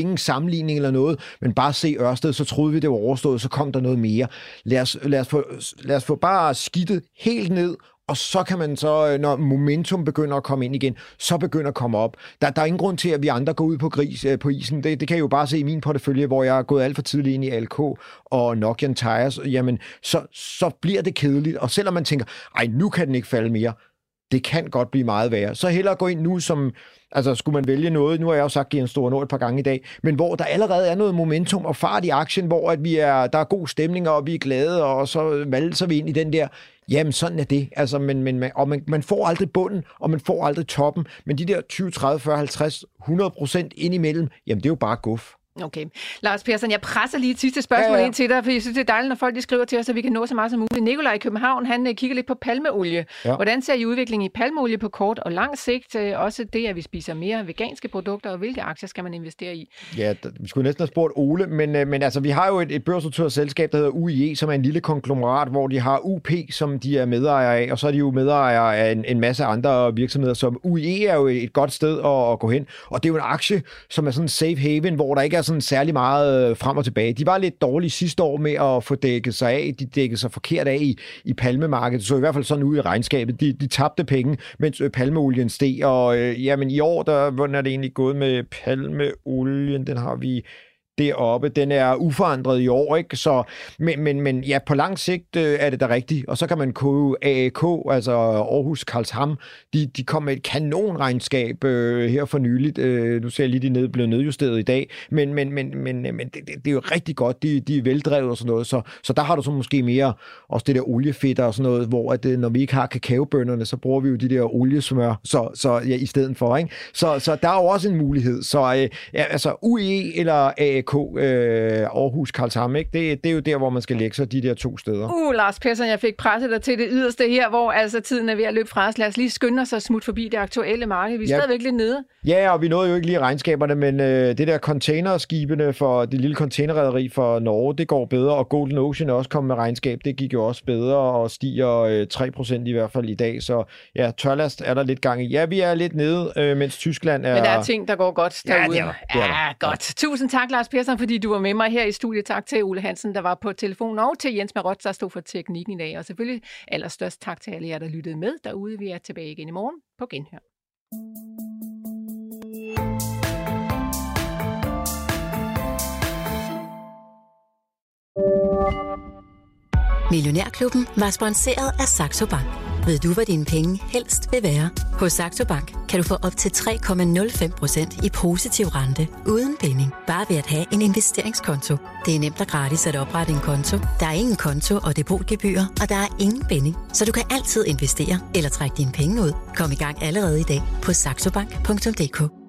ingen sammenligning eller noget, men bare se Ørsted, så troede vi, det var overstået, så kom der noget mere. Lad os, lad os, få, lad os få bare skidtet helt ned, og så kan man så, øh, når momentum begynder at komme ind igen, så begynder at komme op. Der, der er ingen grund til, at vi andre går ud på gris øh, på isen. Det, det kan jeg jo bare se i min portefølje, hvor jeg er gået alt for tidligt ind i LK og Nokian Tires. Jamen, så, så bliver det kedeligt. Og selvom man tænker, ej, nu kan den ikke falde mere, det kan godt blive meget værre. Så hellere gå ind nu som, altså skulle man vælge noget, nu har jeg jo sagt en stor Nord et par gange i dag, men hvor der allerede er noget momentum og fart i aktien, hvor at vi er, der er god stemning, og vi er glade, og så valser vi ind i den der, jamen sådan er det, altså, men, men, og man, man får aldrig bunden, og man får aldrig toppen, men de der 20, 30, 40, 50, 100 procent indimellem, jamen det er jo bare guf. Okay. Lars Persson, jeg presser lige et sidste spørgsmål ja, ja. ind til dig, for jeg synes, det er dejligt, når folk de skriver til os, så vi kan nå så meget som muligt. Nikolaj i København, han uh, kigger lidt på palmeolie. Ja. Hvordan ser I udviklingen i palmeolie på kort og lang sigt? Uh, også det, at vi spiser mere veganske produkter, og hvilke aktier skal man investere i? Ja, vi skulle næsten have spurgt Ole, men, uh, men altså, vi har jo et, et børsnoteret selskab, der hedder UIE, som er en lille konglomerat, hvor de har UP, som de er medejere af, og så er de jo medejere af en, en masse andre virksomheder, som UIE er jo et godt sted at, at gå hen. Og det er jo en aktie, som er sådan en safe haven, hvor der ikke er sådan særlig meget øh, frem og tilbage. De var lidt dårlige sidste år med at få dækket sig af. De dækkede sig forkert af i, i palmemarkedet. Så i hvert fald sådan ud i regnskabet. De, de tabte penge, mens øh, palmeolien steg. Og øh, jamen, i år, der, hvordan er det egentlig gået med palmeolien? Den har vi deroppe. Den er uforandret i år, ikke? Så, men, men, men ja, på lang sigt øh, er det da rigtigt. Og så kan man købe AAK, altså Aarhus Karlsham. De, de kom med et kanonregnskab øh, her for nyligt. Øh, nu ser jeg lige, de ned, blevet nedjusteret i dag. Men, men, men, men, øh, men det, det, det er jo rigtig godt. De, de er veldrevet og sådan noget. Så, så der har du så måske mere også det der oliefedt og sådan noget, hvor at, øh, når vi ikke har kakaobønderne, så bruger vi jo de der oliesmør så, så, ja, i stedet for. Ikke? Så, så der er jo også en mulighed. Så øh, ja, altså UE eller AAK, øh, Aarhus Karlsham, ikke? Det, det er jo der, hvor man skal lægge sig de der to steder. Uh, Lars Persson, jeg fik presset dig til det yderste her, hvor altså tiden er ved at løbe fra os. Lad os lige skynde os at smutte forbi det aktuelle marked. Vi er ja. stadigvæk lidt nede. Ja, og vi nåede jo ikke lige regnskaberne, men øh, det der containerskibene for det lille containerrederi for Norge, det går bedre, og Golden Ocean er også kommet med regnskab. Det gik jo også bedre og stiger øh, 3% i hvert fald i dag. Så ja, tørlast er der lidt gang i. Ja, vi er lidt nede, øh, mens Tyskland er... Men der er ting, der går godt derude. Ja, det er, det er ja, godt. Tusind tak, Lars Persson, fordi du var med mig her i studiet. Tak til Ole Hansen, der var på telefon, og til Jens Marot, der stod for teknikken i dag. Og selvfølgelig allerstørst tak til alle jer, der lyttede med derude. Vi er tilbage igen i morgen på Genhør. Millionærklubben var sponsoreret af Saxo Bank. Ved du, hvad dine penge helst vil være? Hos Saxo Bank kan du få op til 3,05% i positiv rente uden binding. Bare ved at have en investeringskonto. Det er nemt og gratis at oprette en konto. Der er ingen konto og depotgebyr, og der er ingen binding. Så du kan altid investere eller trække dine penge ud. Kom i gang allerede i dag på saxobank.dk.